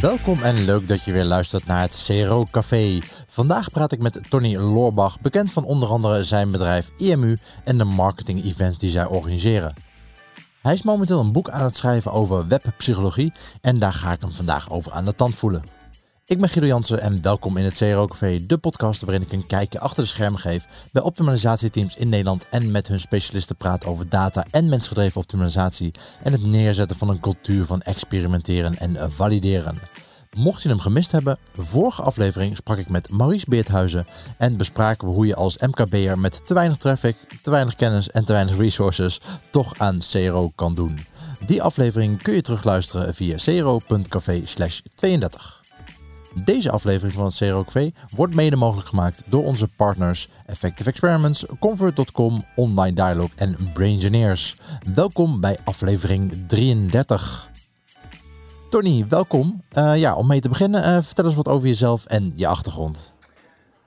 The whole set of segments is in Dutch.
Welkom en leuk dat je weer luistert naar het CRO Café. Vandaag praat ik met Tony Loorbach, bekend van onder andere zijn bedrijf IMU en de marketing events die zij organiseren. Hij is momenteel een boek aan het schrijven over webpsychologie en daar ga ik hem vandaag over aan de tand voelen. Ik ben Guido Jansen en welkom in het CRO Café, de podcast waarin ik een kijkje achter de schermen geef bij optimalisatieteams in Nederland en met hun specialisten praat over data en mensgedreven optimalisatie en het neerzetten van een cultuur van experimenteren en valideren. Mocht je hem gemist hebben, vorige aflevering sprak ik met Maurice Beerthuizen en bespraken we hoe je als MKB'er met te weinig traffic, te weinig kennis en te weinig resources toch aan CRO kan doen. Die aflevering kun je terugluisteren via cro.café 32. Deze aflevering van het CROKV wordt mede mogelijk gemaakt door onze partners Effective Experiments, Convert.com, Online Dialogue en Braingineers. Welkom bij aflevering 33. Tony, welkom. Uh, ja, om mee te beginnen, uh, vertel eens wat over jezelf en je achtergrond.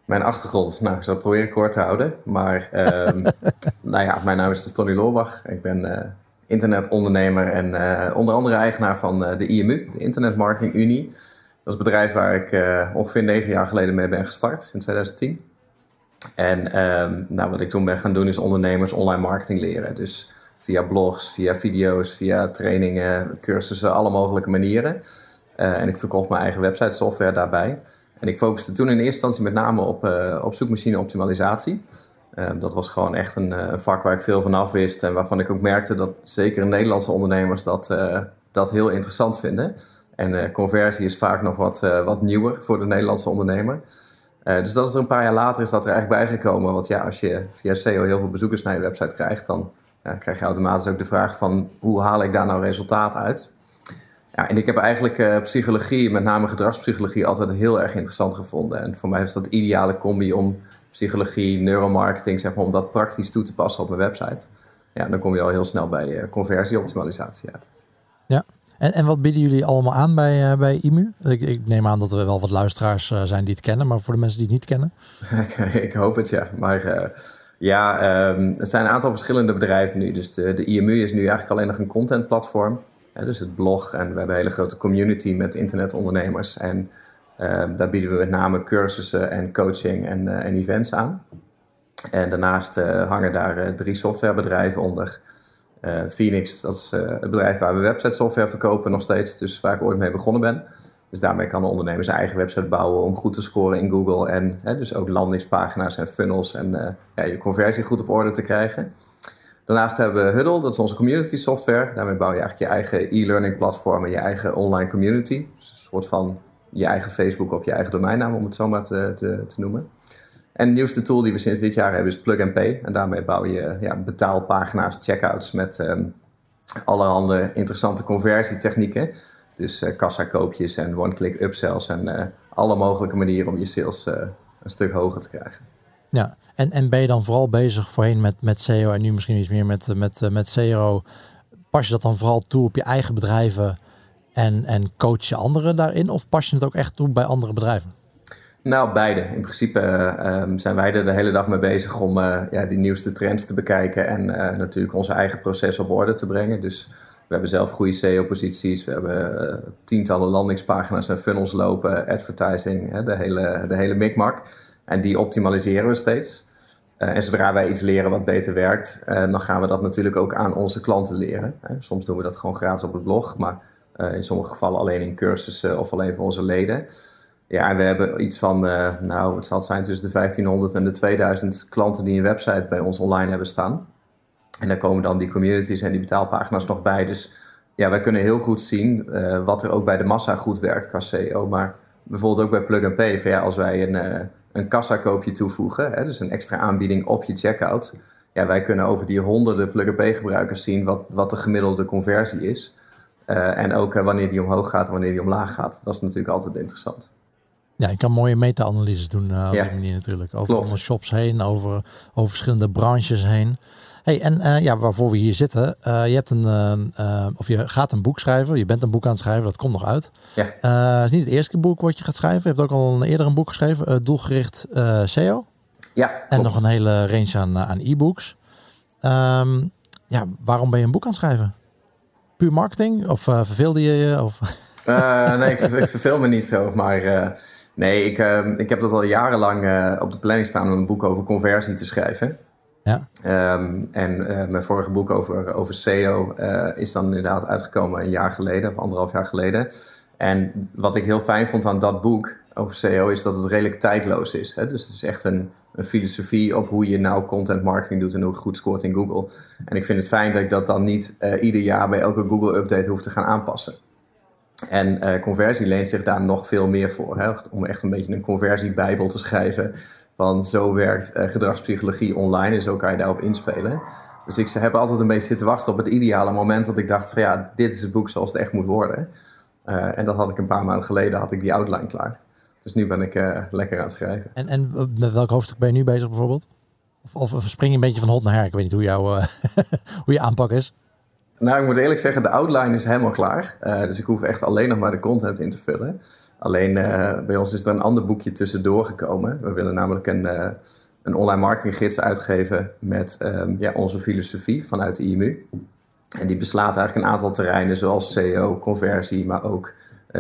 Mijn achtergrond, nou, ik zal het proberen kort te houden. Maar um, nou ja, mijn naam is dus Tony Loorbach. Ik ben uh, internetondernemer en onder andere eigenaar van de IMU, de Internet Marketing Unie. Dat is een bedrijf waar ik uh, ongeveer negen jaar geleden mee ben gestart, in 2010. En um, nou, wat ik toen ben gaan doen is ondernemers online marketing leren. Dus via blogs, via video's, via trainingen, cursussen, alle mogelijke manieren. Uh, en ik verkocht mijn eigen website software daarbij. En ik focuste toen in eerste instantie met name op, uh, op zoekmachine optimalisatie. Ehm, dat was gewoon echt een, een, vak waar ik veel van af wist en waarvan ik ook merkte dat zeker Nederlandse ondernemers dat, dat heel interessant vinden. En uh, conversie is vaak nog wat, uh, wat nieuwer voor de Nederlandse ondernemer. Uh, dus dat is er een paar jaar later is dat er eigenlijk bijgekomen. Want ja, als je via SEO heel veel bezoekers naar je website krijgt, dan krijg je automatisch ook de vraag van hoe haal ik daar nou resultaat uit? Ja, en ik heb eigenlijk psychologie, met name gedragspsychologie, altijd heel erg interessant gevonden. En voor mij is dat de ideale combi om psychologie, neuromarketing, zeg maar, om dat praktisch toe te passen op mijn website. Ja, dan kom je al heel snel bij conversieoptimalisatie uit. En, en wat bieden jullie allemaal aan bij, uh, bij IMU? Ik, ik, neem aan dat er wel wat luisteraars uh, zijn die het kennen, maar voor de mensen die het niet kennen? ik hoop het, ja. Maar uh, ja, um, het zijn een aantal verschillende bedrijven nu. Dus de, de IMU is nu eigenlijk alleen nog een contentplatform. Ja, dus het blog en we hebben een hele grote community met internetondernemers. En ehm, daar bieden we met name cursussen en coaching en, en events aan. En daarnaast hangen daar drie softwarebedrijven onder... Uh, Phoenix, dat is uh, het bedrijf waar we website software verkopen nog steeds. Dus waar ik ooit mee begonnen ben. Dus daarmee kan de ondernemer zijn eigen website bouwen om goed te scoren in Google. En hè, dus ook landingspagina's en funnels en uh, ja, je conversie goed op orde te krijgen. Daarnaast hebben we Huddle, dat is onze community software. Daarmee bouw je eigenlijk je eigen e-learning platform en je eigen online community. Dus een soort van je eigen Facebook op je eigen domeinnaam, om het zo maar te, te noemen. En de nieuwste tool die we sinds dit jaar hebben is Plug and Pay. En daarmee bouw je ja, betaalpagina's, checkouts met um, allerhande interessante conversietechnieken. Dus uh, kassakoopjes en one-click upsells en uh, alle mogelijke manieren om je sales uh, een stuk hoger te krijgen. Ja, en, en ben je dan vooral bezig voorheen met, met SEO en nu misschien iets meer met, met, met SEO? Pas je dat dan vooral toe op je eigen bedrijven en, en coach je anderen daarin? Of pas je het ook echt toe bij andere bedrijven? Nou, beide. In principe uh, zijn wij er de hele dag mee bezig om uh, ja, die nieuwste trends te bekijken en uh, natuurlijk onze eigen proces op orde te brengen. Dus we hebben zelf goede SEO-posities, we hebben tientallen landingspagina's en funnels lopen, advertising, hè, de, hele, de hele mikmak. En die optimaliseren we steeds. en zodra wij iets leren wat beter werkt, dan gaan we dat natuurlijk ook aan onze klanten leren. Hè. Soms doen we dat gewoon gratis op het blog, maar in sommige gevallen alleen in cursussen of alleen voor onze leden. Ja, we hebben iets van, uh, nou, het zal het zijn tussen de 1500 en de 2000 klanten die een website bij ons online hebben staan. En daar komen dan die communities en die betaalpagina's nog bij. Dus ja, wij kunnen heel goed zien uh, wat er ook bij de massa goed werkt qua SEO. Maar bijvoorbeeld ook bij Plug and Pay. Ja, als wij een, uh, een kassakoopje toevoegen, hè, dus een extra aanbieding op je checkout. Ja, wij kunnen over die honderden Plug and Pay gebruikers zien wat, wat de gemiddelde conversie is. en ook wanneer die omhoog gaat en wanneer die omlaag gaat. Dat is natuurlijk altijd interessant. Ja, je kan mooie meta-analyses doen uh, op die manier natuurlijk. Over alle shops heen, over, over verschillende branches heen. Hey, en uh, ja, waarvoor we hier zitten, uh, je hebt een, of je gaat een boek schrijven. Je bent een boek aan het schrijven, dat komt nog uit. Ja. het is niet het eerste boek wat je gaat schrijven. Je hebt ook al een eerder een boek geschreven, doelgericht SEO. Ja. En nog een hele range aan, aan e-books. Um, ja, waarom ben je een boek aan het schrijven? Puur marketing? Of verveelde je je? Of... nee, ik, ik, verveel me niet zo. Maar nee, ik, ik heb dat al jarenlang op de planning staan om een boek over conversie te schrijven. Ja. Ehm, en mijn vorige boek over, over SEO is dan inderdaad uitgekomen een jaar geleden, of anderhalf jaar geleden. En wat ik heel fijn vond aan dat boek over SEO is dat het redelijk tijdloos is. Hè? Dus het is echt een, een, filosofie op hoe je nou content marketing doet en hoe je goed scoort in Google. En ik vind het fijn dat ik dat dan niet ieder jaar bij elke Google update hoef te gaan aanpassen. En uh, conversie leent zich daar nog veel meer voor. Hè? Om echt een beetje een conversiebijbel te schrijven. Van zo werkt uh, gedragspsychologie online en zo kan je daarop inspelen. Dus ik heb altijd een beetje zitten wachten op het ideale moment dat ik dacht van ja, dit is het boek zoals het echt moet worden. Uh, en dat had ik een paar maanden geleden, had ik die outline klaar. Dus nu ben ik lekker aan het schrijven. En, en met welk hoofdstuk ben je nu bezig bijvoorbeeld? Of, of, spring je een beetje van hot naar her? Ik weet niet hoe, jouw hoe je aanpak is. Nou, ik moet eerlijk zeggen, de outline is helemaal klaar. dus ik hoef echt alleen nog maar de content in te vullen. Alleen bij ons is er een ander boekje tussendoor gekomen. We willen namelijk een, een online marketinggids uitgeven met um, ja, onze filosofie vanuit de IMU. En die beslaat eigenlijk een aantal terreinen zoals SEO, conversie, maar ook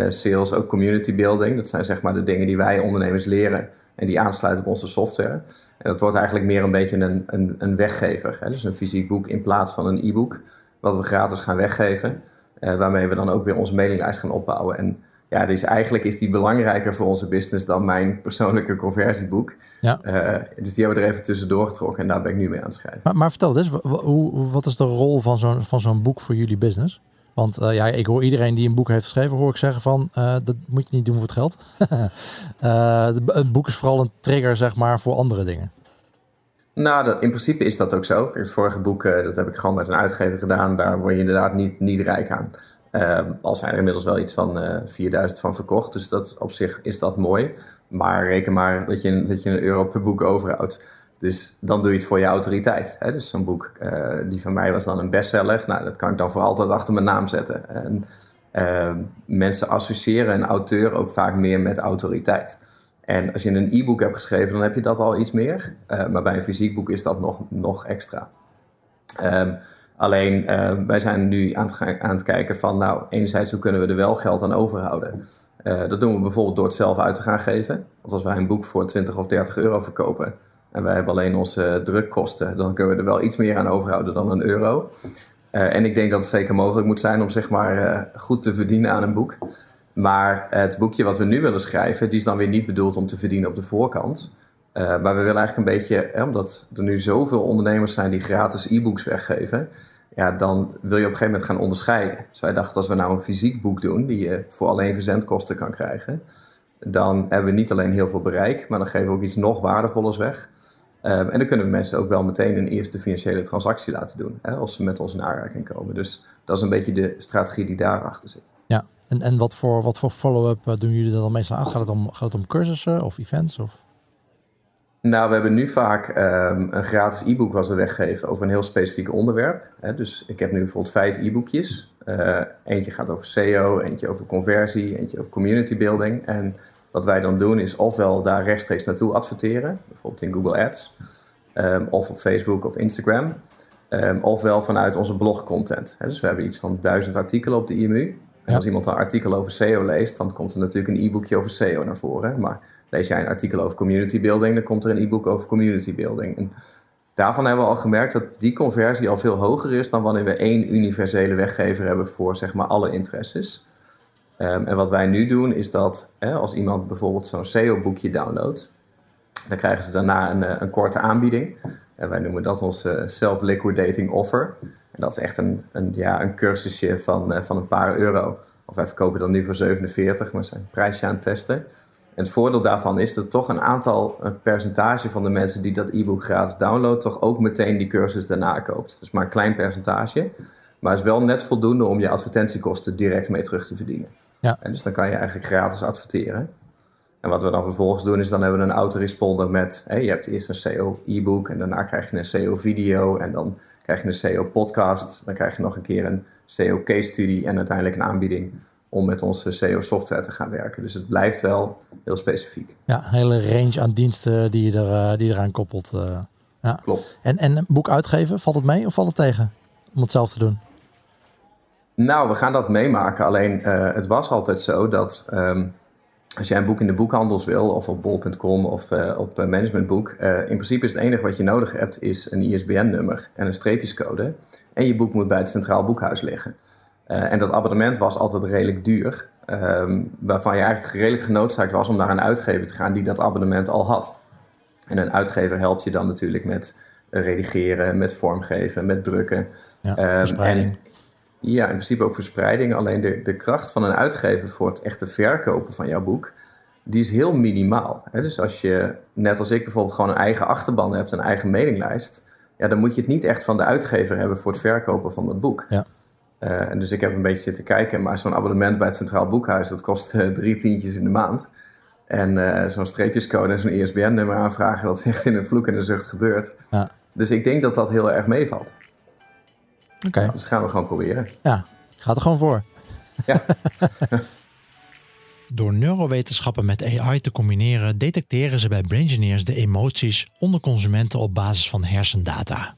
sales, ook community building. Dat zijn zeg maar de dingen die wij ondernemers leren en die aansluiten op onze software. En dat wordt eigenlijk meer een beetje een, een, een weggever. Hè? Dus een fysiek boek in plaats van een e-book, wat we gratis gaan weggeven. Uh, waarmee we dan ook weer onze mailinglijst gaan opbouwen. En ja, dus eigenlijk is die belangrijker voor onze business dan mijn persoonlijke conversieboek. Ja. Uh, dus die hebben we er even tussendoor getrokken en daar ben ik nu mee aan het schrijven. Maar, maar vertel eens, hoe, wat is de rol van zo'n van zo'n boek voor jullie business? Want uh, ja, ik hoor iedereen die een boek heeft geschreven, hoor ik zeggen van uh, dat moet je niet doen voor het geld. het boek is vooral een trigger, zeg maar, voor andere dingen. Nou, dat, in principe is dat ook zo. Het vorige boek, dat heb ik gewoon met een uitgever gedaan. Daar word je inderdaad niet, niet rijk aan. Uh, al zijn er inmiddels wel iets van uh, eh, 4000 van verkocht. Dus dat, op zich is dat mooi. Maar reken maar dat je, dat je een euro per boek overhoudt. Dus dan doe je het voor je autoriteit. Hè? Dus zo'n boek, uh, die van mij was dan een bestseller. Nou, dat kan ik dan voor altijd achter mijn naam zetten. En ehm, mensen associëren een auteur ook vaak meer met autoriteit. En als je een e-book hebt geschreven, dan heb je dat al iets meer. Eh, maar bij een fysiek boek is dat nog, nog extra. Um, Alleen uh, wij zijn nu aan het, aan het, kijken van, nou, enerzijds hoe kunnen we er wel geld aan overhouden. Uh, dat doen we bijvoorbeeld door het zelf uit te gaan geven. Want als wij een boek voor 20 of 30 euro verkopen en wij hebben alleen onze drukkosten, dan kunnen we er wel iets meer aan overhouden dan een euro. En ik denk dat het zeker mogelijk moet zijn om zeg maar goed te verdienen aan een boek. Maar het boekje wat we nu willen schrijven, die is dan weer niet bedoeld om te verdienen op de voorkant. Uh, maar we willen eigenlijk een beetje, hè, omdat er nu zoveel ondernemers zijn die gratis e-books weggeven, ja, dan wil je op een gegeven moment gaan onderscheiden. Dus wij dachten, als we nou een fysiek boek doen, die je voor alleen verzendkosten kan krijgen, dan hebben we niet alleen heel veel bereik, maar dan geven we ook iets nog waardevollers weg. Um, en dan kunnen we mensen ook wel meteen een eerste financiële transactie laten doen, hè, als ze met ons in aanraking komen. Dus dat is een beetje de strategie die daarachter zit. Ja, en, en wat voor, wat voor follow-up eh, doen jullie dan meestal aan? Gaat het om, gaat het om cursussen of events? Of? Nou, we hebben nu vaak um, een gratis e-book wat we weggeven over een heel specifiek onderwerp. Hè. Dus ik heb nu bijvoorbeeld vijf e-boekjes. Uh, eentje gaat over SEO, eentje over conversie, eentje over community building. En wat wij dan doen is ofwel daar rechtstreeks naartoe adverteren, bijvoorbeeld in Google Ads, um, of op Facebook of Instagram. Um, ofwel vanuit onze blogcontent. Dus we hebben iets van duizend artikelen op de IMU. En als iemand een artikel over SEO leest, dan komt er natuurlijk een e-boekje over SEO naar voren. Maar lees jij een artikel over community building, dan komt er een e-book over community building. En daarvan hebben we al gemerkt dat die conversie al veel hoger is dan wanneer we één universele weggever hebben voor zeg maar alle interesses. Um, en wat wij nu doen is dat hè, als iemand bijvoorbeeld zo'n SEO-boekje downloadt, dan krijgen ze daarna een, eh, een korte aanbieding. En wij noemen dat ons uh, self-liquidating offer. En dat is echt een, een, ja, een cursusje van, uh, van een paar euro. Of wij verkopen dan nu voor 47, maar zijn prijsje aan het testen. En het voordeel daarvan is dat toch een aantal, een percentage van de mensen die dat e-book gratis downloaden, toch ook meteen die cursus daarna koopt. Dus maar een klein percentage, maar is wel net voldoende om je advertentiekosten direct mee terug te verdienen. Ja. En dus dan kan je eigenlijk gratis adverteren. En wat we dan vervolgens doen is dan hebben we een autoresponder met, hey, je hebt eerst een SEO e-book en daarna krijg je een SEO video en dan krijg je een SEO podcast, dan krijg je nog een keer een SEO case study en uiteindelijk een aanbieding om met onze SEO-software te gaan werken. Dus het blijft wel heel specifiek. Ja, een hele range aan diensten die je, er, uh, die eraan koppelt. Uh, ja. Klopt. En, en een boek uitgeven, valt het mee of valt het tegen om het zelf te doen? Nou, we gaan dat meemaken. Alleen het was altijd zo dat ehm, als jij een boek in de boekhandels wil, of op bol.com of op managementboek, in principe is het enige wat je nodig hebt, is een ISBN-nummer en een streepjescode. En je boek moet bij het Centraal Boekhuis liggen. en dat abonnement was altijd redelijk duur. Ehm, waarvan je eigenlijk redelijk genoodzaakt was om naar een uitgever te gaan die dat abonnement al had. En een uitgever helpt je dan natuurlijk met redigeren, met vormgeven, met drukken. Ja, verspreiding. Ja, in principe ook verspreiding. Alleen de, de kracht van een uitgever voor het echte verkopen van jouw boek, die is heel minimaal. Hè? Dus als je, net als ik bijvoorbeeld, gewoon een eigen achterban hebt, een eigen mailinglijst, ja, dan moet je het niet echt van de uitgever hebben voor het verkopen van dat boek. Ja. Uh, en dus ik heb een beetje zitten kijken, maar zo'n abonnement bij het Centraal Boekhuis, dat kost uh, drie tientjes in de maand. En uh, zo'n streepjescode en zo'n ISBN-nummer aanvragen, dat is echt in een vloek en een zucht gebeurd. Ja. Dus ik denk dat dat heel erg meevalt. Oké. Okay. Nou, dus gaan we gewoon proberen. Ja, gaat er gewoon voor. Ja. Door neurowetenschappen met AI te combineren, detecteren ze bij Braingineers de emoties onder consumenten op basis van hersendata.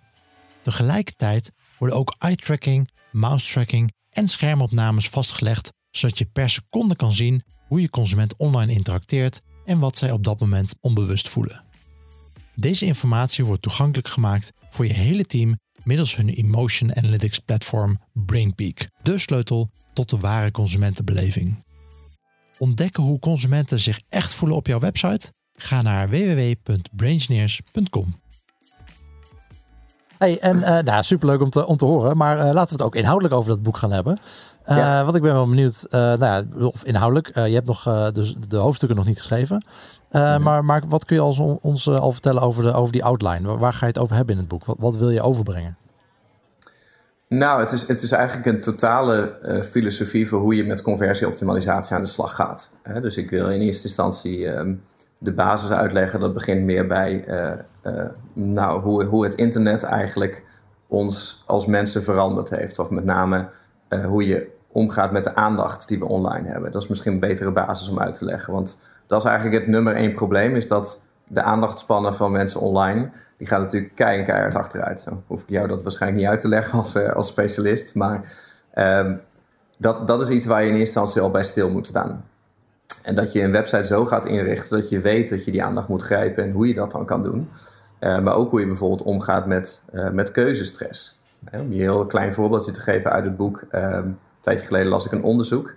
Tegelijkertijd worden ook eye-tracking, mouse-tracking en schermopnames vastgelegd, zodat je per seconde kan zien hoe je consument online interacteert en wat zij op dat moment onbewust voelen. Deze informatie wordt toegankelijk gemaakt voor je hele team middels hun Emotion Analytics platform BrainPeak, de sleutel tot de ware consumentenbeleving. Ontdekken hoe consumenten zich echt voelen op jouw website? Ga naar www.braingineers.com. Hey, en uh, nou, superleuk om te, om te horen. Maar uh, laten we het ook inhoudelijk over dat boek gaan hebben. Uh, ja. Want ik ben wel benieuwd, nou ja, of inhoudelijk. je hebt nog dus de hoofdstukken nog niet geschreven. Nee. maar, maar wat kun je als, ons al vertellen over, de, over die outline? Waar, ga je het over hebben in het boek? Wat, wat wil je overbrengen? Nou, het is, het is eigenlijk een totale filosofie voor hoe je met conversieoptimalisatie aan de slag gaat. dus ik wil in eerste instantie um, de basis uitleggen. Dat begint meer bij uh, nou, hoe, hoe het internet eigenlijk ons als mensen veranderd heeft. Of met name uh, hoe je omgaat met de aandacht die we online hebben. Dat is misschien een betere basis om uit te leggen. Want dat is eigenlijk het nummer één probleem. Is dat de aandachtspannen van mensen online... die gaat natuurlijk keihard, achteruit. Zo hoef ik jou dat waarschijnlijk niet uit te leggen als, uh, als specialist. Maar uh, dat, dat is iets waar je in eerste instantie al bij stil moet staan. En dat je een website zo gaat inrichten dat je weet dat je die aandacht moet grijpen en hoe je dat dan kan doen. Uh, maar ook hoe je bijvoorbeeld omgaat met, uh, met keuzestress. Om je een heel klein voorbeeldje te geven uit het boek. Ehm, een tijdje geleden las ik een onderzoek.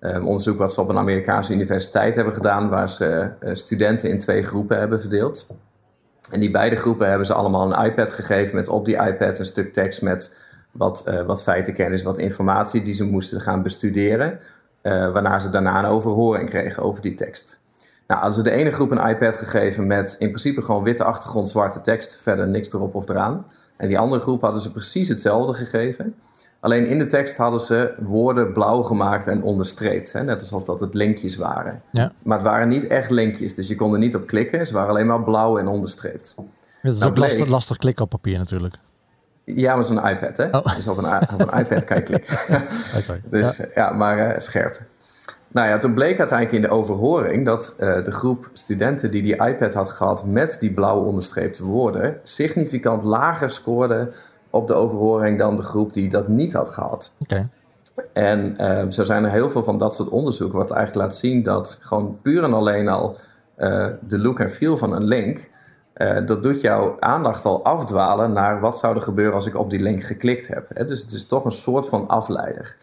Ehm, onderzoek wat ze op een Amerikaanse universiteit hebben gedaan, waar ze studenten in twee groepen hebben verdeeld. En die beide groepen hebben ze allemaal een iPad gegeven met op die iPad een stuk tekst met wat, wat feitenkennis, wat informatie die ze moesten gaan bestuderen. waarna ze daarna een overhoring kregen over die tekst. Nou, hadden ze de ene groep een iPad gegeven met in principe gewoon witte achtergrond, zwarte tekst, verder niks erop of eraan. En die andere groep hadden ze precies hetzelfde gegeven. Alleen in de tekst hadden ze woorden blauw gemaakt en onderstreept. Hè? Net alsof dat het linkjes waren. Ja. Maar het waren niet echt linkjes, dus je kon er niet op klikken. Ze waren alleen maar blauw en onderstreept. Het is nou, ook lastig, lastig klikken op papier natuurlijk. Ja, met zo'n iPad, hè? Oh. Dus op een, op een iPad kan je klikken. Oh, sorry. dus ja, ja maar uh, scherp. Nou ja, toen bleek uiteindelijk in de overhoring dat uh, de groep studenten die die iPad had gehad met die blauwe onderstreepte woorden significant lager scoorde op de overhoring dan de groep die dat niet had gehad. Okay. En uh, zo zijn er heel veel van dat soort onderzoeken wat eigenlijk laat zien dat gewoon puur en alleen al uh, de look en feel van een link, dat doet jouw aandacht al afdwalen naar wat zou er gebeuren als ik op die link geklikt heb. Hè? Dus het is toch een soort van afleider.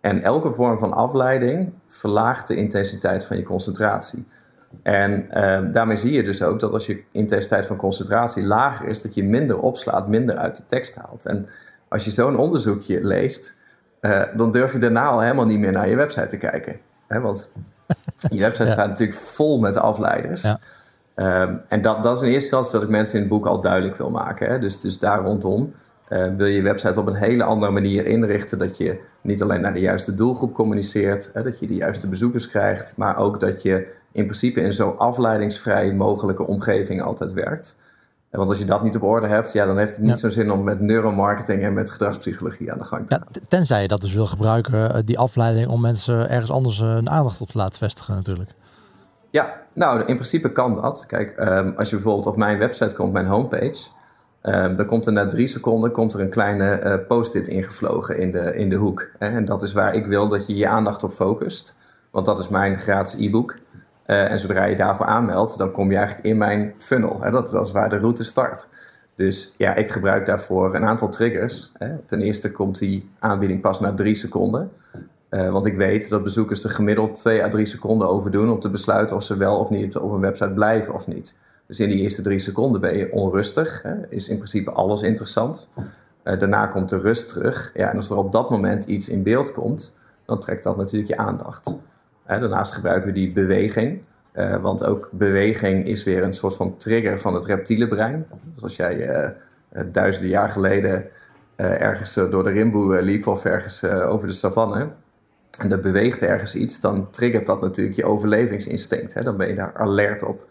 En elke vorm van afleiding verlaagt de intensiteit van je concentratie. En uh, daarmee zie je dus ook dat als je intensiteit van concentratie lager is, dat je minder opslaat, minder uit de tekst haalt. En als je zo'n onderzoekje leest, uh, dan durf je daarna al helemaal niet meer naar je website te kijken. Hè, want je website ja. staat natuurlijk vol met afleiders. Ja. Um, en dat, dat is in eerste instantie wat ik mensen in het boek al duidelijk wil maken. Hè. Dus, dus daar rondom. Uh, wil je je website op een hele andere manier inrichten. Dat je niet alleen naar de juiste doelgroep communiceert, hè, dat je de juiste bezoekers krijgt, maar ook dat je in principe in zo afleidingsvrij mogelijke omgeving altijd werkt. Want als je dat niet op orde hebt, ja, dan heeft het niet ja. zo'n zin om met neuromarketing en met gedragspsychologie aan de gang te gaan. Ja, tenzij je dat dus wil gebruiken, eh, die afleiding, om mensen ergens anders eh, hun aandacht op te laten vestigen natuurlijk. Ja, nou, in principe kan dat. Kijk, um, als je bijvoorbeeld op mijn website komt, mijn homepage, Um, dan komt er na drie seconden komt er een kleine uh, post-it ingevlogen in de, in de hoek. Hè? En dat is waar ik wil dat je je aandacht op focust. Want dat is mijn gratis e-book. Uh, en zodra je daarvoor aanmeldt, dan kom je eigenlijk in mijn funnel. Hè? Dat, dat is waar de route start. Dus ja, ik gebruik daarvoor een aantal triggers. Hè. Ten eerste komt die aanbieding pas na drie seconden. Uh, want ik weet dat bezoekers er gemiddeld twee à drie seconden over doen om te besluiten of ze wel of niet op een website blijven of niet. Dus in die eerste drie seconden ben je onrustig. Hè. Is in principe alles interessant. Uh, daarna komt de rust terug. Ja, en als er op dat moment iets in beeld komt, dan trekt dat natuurlijk je aandacht. Daarnaast gebruiken we die beweging. Uh, want ook beweging is weer een soort van trigger van het reptiele brein. Dus als jij uh, duizenden jaar geleden ergens door de rimboe liep of ergens over de savanne en er beweegt ergens iets, dan triggert dat natuurlijk je overlevingsinstinct. Hè? Dan ben je daar alert op.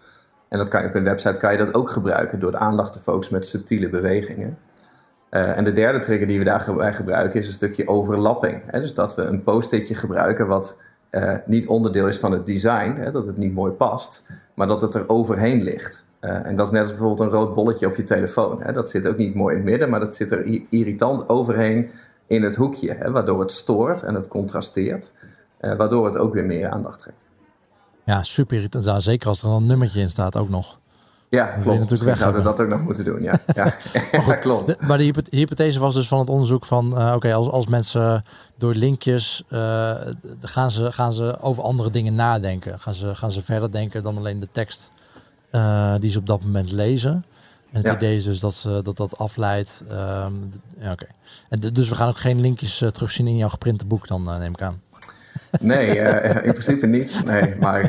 En dat kan je op een website kan je dat ook gebruiken door de aandacht te focussen met subtiele bewegingen. en de derde trigger die we daarbij gebruiken is een stukje overlapping. Hè? Dus dat we een post-itje gebruiken wat uh, niet onderdeel is van het design, hè, dat het niet mooi past, maar dat het er overheen ligt. Uh, en dat is net als bijvoorbeeld een rood bolletje op je telefoon. Hè. Dat zit ook niet mooi in het midden, maar dat zit er irritant overheen in het hoekje, hè, waardoor het stoort en het contrasteert, uh, waardoor het ook weer meer aandacht trekt. Ja, super irritant. Zeker als er een nummertje in staat ook nog. Ja, klopt. Natuurlijk weg zouden dat ook nog moeten doen. Ja, ja. maar klopt. De, maar de hypothese was dus van het onderzoek van... Uh, oké, als, als mensen door linkjes... Uh, gaan, ze, gaan ze over andere dingen nadenken. Gaan ze, gaan ze verder denken dan alleen de tekst uh, die ze op dat moment lezen. En het ja. idee is dus dat ze, dat, dat afleidt. Um, ja, oké. En dus we gaan ook geen linkjes terugzien in jouw geprinte boek dan, neem ik aan. Nee, in principe niet. Nee, maar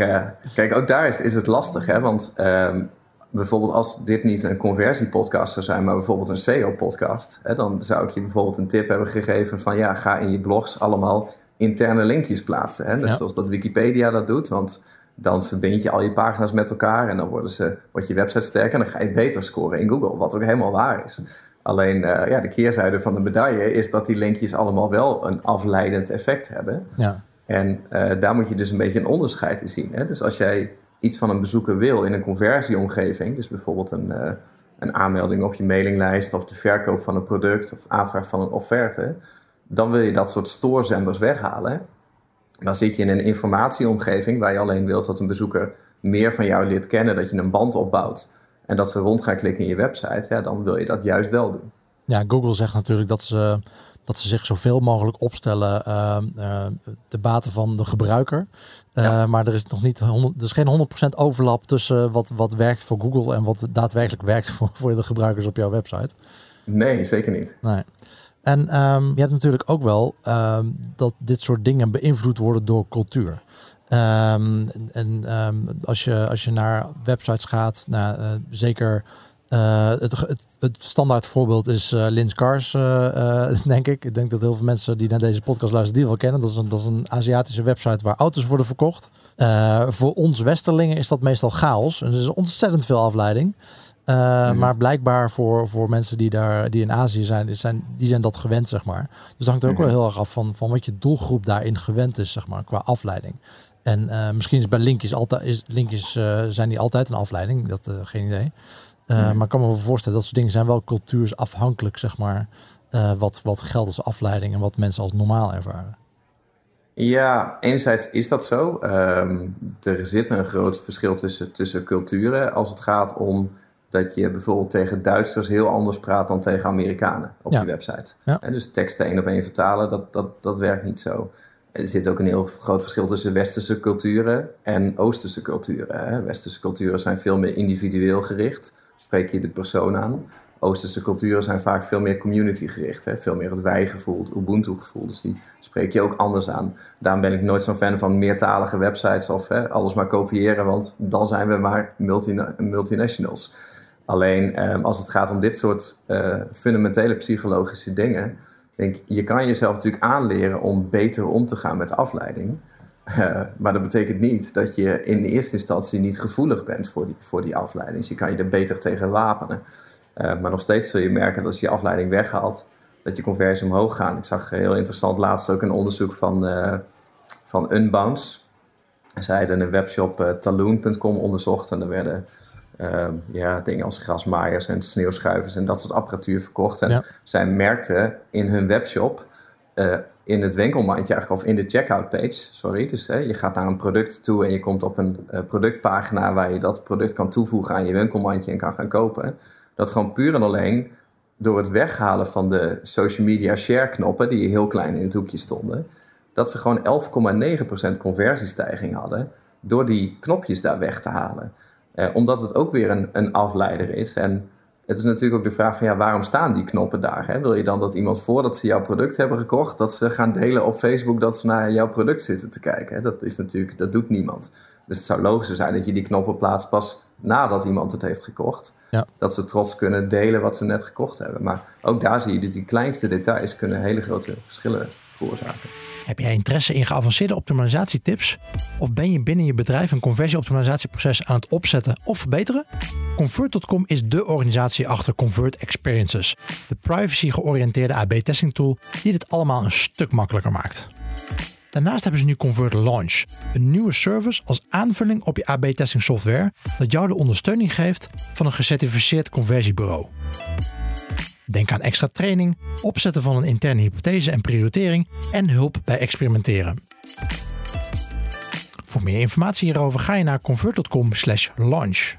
kijk, ook daar is, is het lastig. Hè? Want um, bijvoorbeeld als dit niet een conversiepodcast zou zijn, maar bijvoorbeeld een SEO-podcast, dan zou ik je bijvoorbeeld een tip hebben gegeven van ja, ga in je blogs allemaal interne linkjes plaatsen. Hè? Net zoals dat Wikipedia dat doet, want dan verbind je al je pagina's met elkaar en dan worden ze, wordt je website sterker en dan ga je beter scoren in Google, wat ook helemaal waar is. Alleen uh, ja, de keerzijde van de medaille is dat die linkjes allemaal wel een afleidend effect hebben. Ja. En uh, daar moet je dus een beetje een onderscheid in zien. Hè? Dus als jij iets van een bezoeker wil in een conversieomgeving, dus bijvoorbeeld een, uh, een aanmelding op je mailinglijst of de verkoop van een product of aanvraag van een offerte, dan wil je dat soort stoorzenders weghalen. Dan zit je in een informatieomgeving waar je alleen wilt dat een bezoeker meer van jou leert kennen, dat je een band opbouwt en dat ze rond gaan klikken in je website, ja, dan wil je dat juist wel doen. Ja, Google zegt natuurlijk dat ze dat ze zich zoveel mogelijk opstellen uh, uh, de baten van de gebruiker. Ja. Maar er is nog niet 100, er is geen 100% overlap tussen wat, wat werkt voor Google en wat daadwerkelijk werkt voor, voor de gebruikers op jouw website. Nee, zeker niet. Nee. En um, je hebt natuurlijk ook wel um, dat dit soort dingen beïnvloed worden door cultuur. Um, en als, je, als je naar websites gaat, nou, zeker uh, het, het, het, standaard voorbeeld is uh, Lins Cars, uh, denk ik. Ik denk dat heel veel mensen die naar deze podcast luisteren, die wel kennen. Dat is een, dat is een Aziatische website waar auto's worden verkocht. voor ons Westerlingen is dat meestal chaos. En er is ontzettend veel afleiding. Mm. Maar blijkbaar voor, voor mensen die, daar, die in Azië zijn, zijn, die zijn dat gewend, zeg maar. Dus dat hangt er ook mm. wel heel erg af van, van wat je doelgroep daarin gewend is, zeg maar, qua afleiding. En misschien is bij linkjes, altijd, is, linkjes zijn die altijd een afleiding, dat geen idee. Uh, Maar ik kan me voorstellen, dat soort dingen zijn wel cultuursafhankelijk, zeg maar. Uh, wat, wat geldt als afleiding en wat mensen als normaal ervaren. Ja, enerzijds is dat zo. Um, er zit een groot verschil tussen, tussen culturen als het gaat om dat je bijvoorbeeld tegen Duitsers heel anders praat dan tegen Amerikanen op ja. je website. Ja. En dus teksten één op één vertalen, dat, dat, dat werkt niet zo. Er zit ook een heel groot verschil tussen westerse culturen en oosterse culturen. Hè. Westerse culturen zijn veel meer individueel gericht spreek je de persoon aan. Oosterse culturen zijn vaak veel meer community gericht. Hè? Veel meer het wij-gevoel, het Ubuntu-gevoel. Dus die spreek je ook anders aan. Daarom ben ik nooit zo'n fan van meertalige websites of hè, alles maar kopiëren, want dan zijn we maar multina multinationals. Alleen eh, als het gaat om dit soort uh, fundamentele psychologische dingen, denk je kan jezelf natuurlijk aanleren om beter om te gaan met afleiding. Uh, maar dat betekent niet dat je in eerste instantie niet gevoelig bent voor die, voor die afleiding. Dus je kan je er beter tegen wapenen. Uh, maar nog steeds zul je merken dat als je afleiding weghaalt, dat je conversie omhoog gaat. Ik zag heel interessant laatst ook een onderzoek van, uh, van Unbounce. Zij hadden een webshop Taloon.com onderzocht en er werden ehm, ja, dingen als grasmaaiers en sneeuwschuivers en dat soort apparatuur verkocht. En zij merkten in hun webshop, in het winkelmandje eigenlijk, of in de checkout page, sorry. Dus je gaat naar een product toe en je komt op een uh, productpagina waar je dat product kan toevoegen aan je winkelmandje en kan gaan kopen. Dat gewoon puur en alleen door het weghalen van de social media share knoppen, die heel klein in het hoekje stonden, dat ze gewoon 11,9% conversiestijging hadden door die knopjes daar weg te halen. Eh, omdat het ook weer een, een afleider is. En het is natuurlijk ook de vraag van ja, waarom staan die knoppen daar? Hè? Wil je dan dat iemand voordat ze jouw product hebben gekocht, dat ze gaan delen op Facebook dat ze naar jouw product zitten te kijken? Hè? Dat is natuurlijk, dat doet niemand. Dus het zou logisch zijn dat je die knoppen plaatst pas nadat iemand het heeft gekocht. Ja. Dat ze trots kunnen delen wat ze net gekocht hebben. Maar ook daar zie je dat die kleinste details kunnen hele grote verschillen Heb jij interesse in geavanceerde optimalisatietips? Of ben je binnen je bedrijf een conversieoptimalisatieproces aan het opzetten of verbeteren? Convert.com is de organisatie achter Convert Experiences, de privacy-georiënteerde AB-testing tool die dit allemaal een stuk makkelijker maakt. Daarnaast hebben ze nu Convert Launch, een nieuwe service als aanvulling op je AB-testing software dat jou de ondersteuning geeft van een gecertificeerd conversiebureau. Denk aan extra training, opzetten van een interne hypothese en prioritering en hulp bij experimenteren. Voor meer informatie hierover ga je naar convert.com/launch.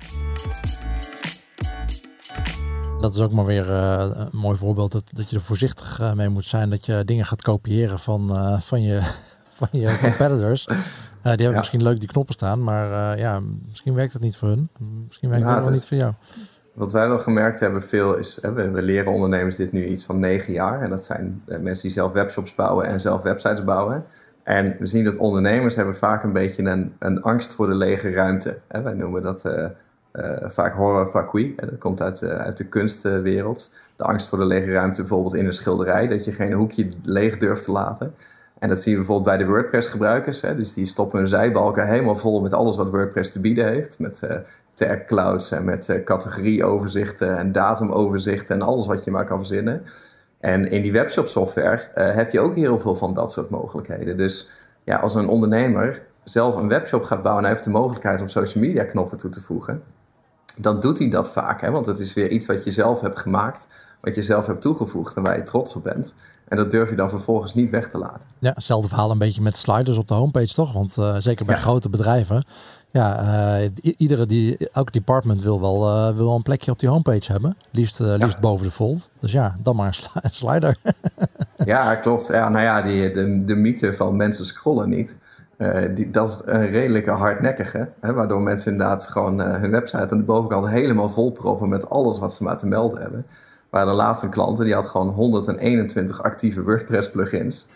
Dat is ook maar weer uh, een mooi voorbeeld dat, dat je er voorzichtig uh, mee moet zijn dat je dingen gaat kopiëren van, uh, van, je, van je competitors. die hebben ja. misschien leuk die knoppen staan, maar ja, misschien werkt het niet voor hun. Misschien werkt het wel niet voor jou. Wat wij wel gemerkt hebben veel is, hè, we, leren ondernemers dit nu iets van negen jaar. En dat zijn eh, mensen die zelf webshops bouwen en zelf websites bouwen. En we zien dat ondernemers hebben vaak een beetje een, een angst voor de lege ruimte. Hè. Wij noemen dat uh, uh, vaak horror vacui. Dat komt uit, uit de kunstwereld. De angst voor de lege ruimte bijvoorbeeld in een schilderij. Dat je geen hoekje leeg durft te laten. En dat zien we bijvoorbeeld bij de WordPress-gebruikers. Dus die stoppen hun zijbalken helemaal vol met alles wat WordPress te bieden heeft. Met tag clouds en met uh, categorieoverzichten en datumoverzichten en alles wat je maar kan verzinnen. En in die webshop software uh, heb je ook heel veel van dat soort mogelijkheden. Dus ja, als een ondernemer zelf een webshop gaat bouwen en heeft de mogelijkheid om social media knoppen toe te voegen, dan doet hij dat vaak. Hè? Want het is weer iets wat je zelf hebt gemaakt, wat je zelf hebt toegevoegd en waar je trots op bent. En dat durf je dan vervolgens niet weg te laten. Ja, hetzelfde verhaal een beetje met sliders op de homepage, toch? Want uh, zeker bij grote bedrijven ja, uh, iedere die, elk department wil wel, uh, wil een plekje op die homepage hebben. Liefst, uh, liefst boven de fold. Dus ja, dan maar een slider. ja, klopt. Ja, nou ja, die, de, de mythe van mensen scrollen niet. die, dat is een redelijke hardnekkige. Hè, waardoor mensen inderdaad gewoon hun website aan de bovenkant helemaal vol proppen met alles wat ze maar te melden hebben. Waar de laatste klanten, die had gewoon 121 actieve WordPress plugins.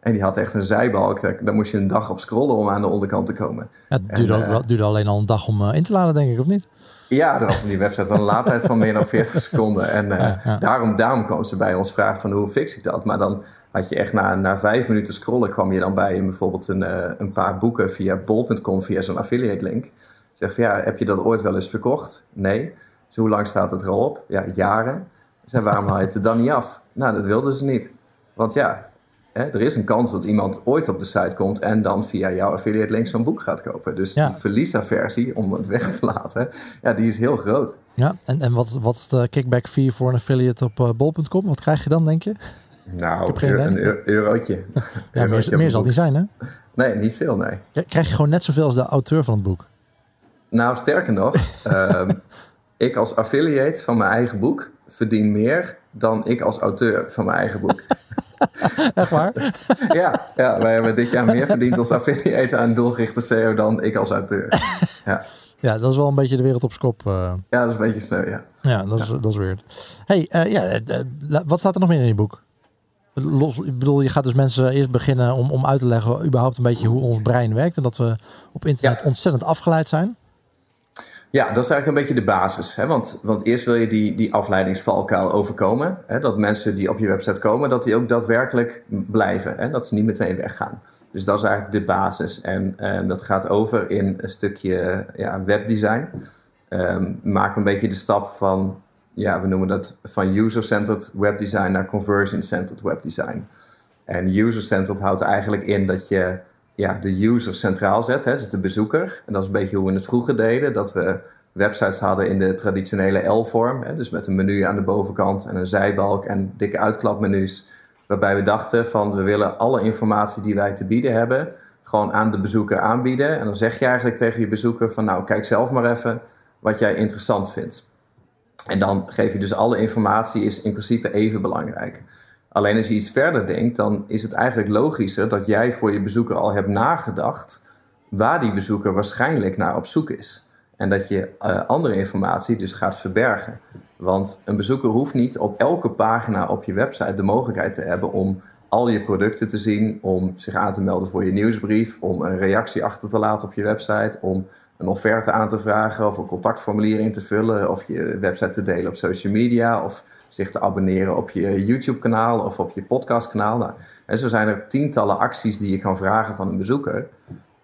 En die had echt een zijbalk. Daar moest je een dag op scrollen om aan de onderkant te komen. Ja, het duurde, ook, uh, duurde alleen al een dag om uh, in te laden, denk ik, of niet? Ja, er was op die website een laadtijd van meer dan 40 seconden. En uh, ja, ja. Daarom, daarom kwam ze bij ons vragen van hoe fix ik dat. Maar dan had je echt na, na vijf minuten scrollen... kwam je dan bij bijvoorbeeld een, een paar boeken via bol.com... via zo'n affiliate link. Zeg van ja, heb je dat ooit wel eens verkocht? Nee. Dus hoe lang staat het er al op? Ja, jaren. Zeg, waarom haal je het er dan niet af? Nou, dat wilden ze niet. Want ja, er is een kans dat iemand ooit op de site komt en dan via jouw affiliate link zo'n boek gaat kopen. Dus ja. die verliesaversie, om het weg te laten, ja, die is heel groot. Ja, en, en wat, wat is de kickback fee voor een affiliate op uh, bol.com? Wat krijg je dan, denk je? Nou, een eurotje. Ja, meer, meer zal het niet zijn, hè? Nee, niet veel, nee. Krijg je gewoon net zoveel als de auteur van het boek? Nou, sterker nog, um, ik als affiliate van mijn eigen boek verdien meer dan ik als auteur van mijn eigen boek. Echt waar? ja, ja, wij hebben dit jaar meer verdiend als affiliate aan doelgerichte SEO dan ik als auteur. Ja. Ja, dat is wel een beetje de wereld op skop. Uh. Ja, dat is een beetje sneu, ja. Ja, dat is, ja. dat is weird. hey, uh, ja, uh, wat staat er nog meer in je boek? Los, ik bedoel, je gaat dus mensen eerst beginnen om, om uit te leggen überhaupt een beetje hoe ons brein werkt. En dat we op internet ja. ontzettend afgeleid zijn. Ja, dat is eigenlijk een beetje de basis. Hè? Want, want eerst wil je die, die afleidingsvalkuil overkomen. Hè? Dat mensen die op je website komen, dat die ook daadwerkelijk blijven. Hè? Dat ze niet meteen weggaan. Dus dat is eigenlijk de basis. En, en dat gaat over in een stukje ja, webdesign. Um, maak een beetje de stap van, ja, we noemen dat van user-centered webdesign naar conversion-centered webdesign. En user-centered houdt eigenlijk in dat je ja, de user centraal zet, hè, dus de bezoeker. En dat is een beetje hoe we het vroeger deden, dat we websites hadden in de traditionele L-vorm. Dus met een menu aan de bovenkant en een zijbalk en dikke uitklapmenu's. Waarbij we dachten van we willen alle informatie die wij te bieden hebben gewoon aan de bezoeker aanbieden. En dan zeg je eigenlijk tegen je bezoeker van nou kijk zelf maar even wat jij interessant vindt. En dan geef je dus alle informatie is in principe even belangrijk. Alleen als je iets verder denkt, dan is het eigenlijk logischer dat jij voor je bezoeker al hebt nagedacht waar die bezoeker waarschijnlijk naar op zoek is. En dat je uh, andere informatie dus gaat verbergen. Want een bezoeker hoeft niet op elke pagina op je website de mogelijkheid te hebben om al je producten te zien, om zich aan te melden voor je nieuwsbrief, om een reactie achter te laten op je website, om een offerte aan te vragen of een contactformulier in te vullen of je website te delen op social media of zich te abonneren op je YouTube-kanaal of op je podcastkanaal. Nou, en zo zijn er tientallen acties die je kan vragen van een bezoeker.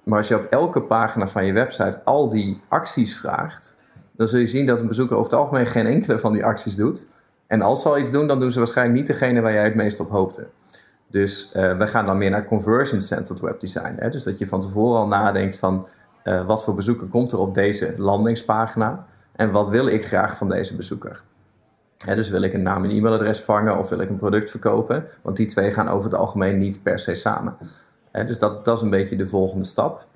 Maar als je op elke pagina van je website al die acties vraagt, dan zul je zien dat een bezoeker over het algemeen geen enkele van die acties doet. En als ze al iets doen, dan doen ze waarschijnlijk niet degene waar jij het meest op hoopte. Dus uh, we gaan dan meer naar conversion-centered webdesign. Hè? Dus dat je van tevoren al nadenkt van uh, wat voor bezoeker komt er op deze landingspagina en wat wil ik graag van deze bezoeker. Dus wil ik een naam en e-mailadres vangen of wil ik een product verkopen? Want die twee gaan over het algemeen niet per se samen. Dus dat, dat is een beetje de volgende stap.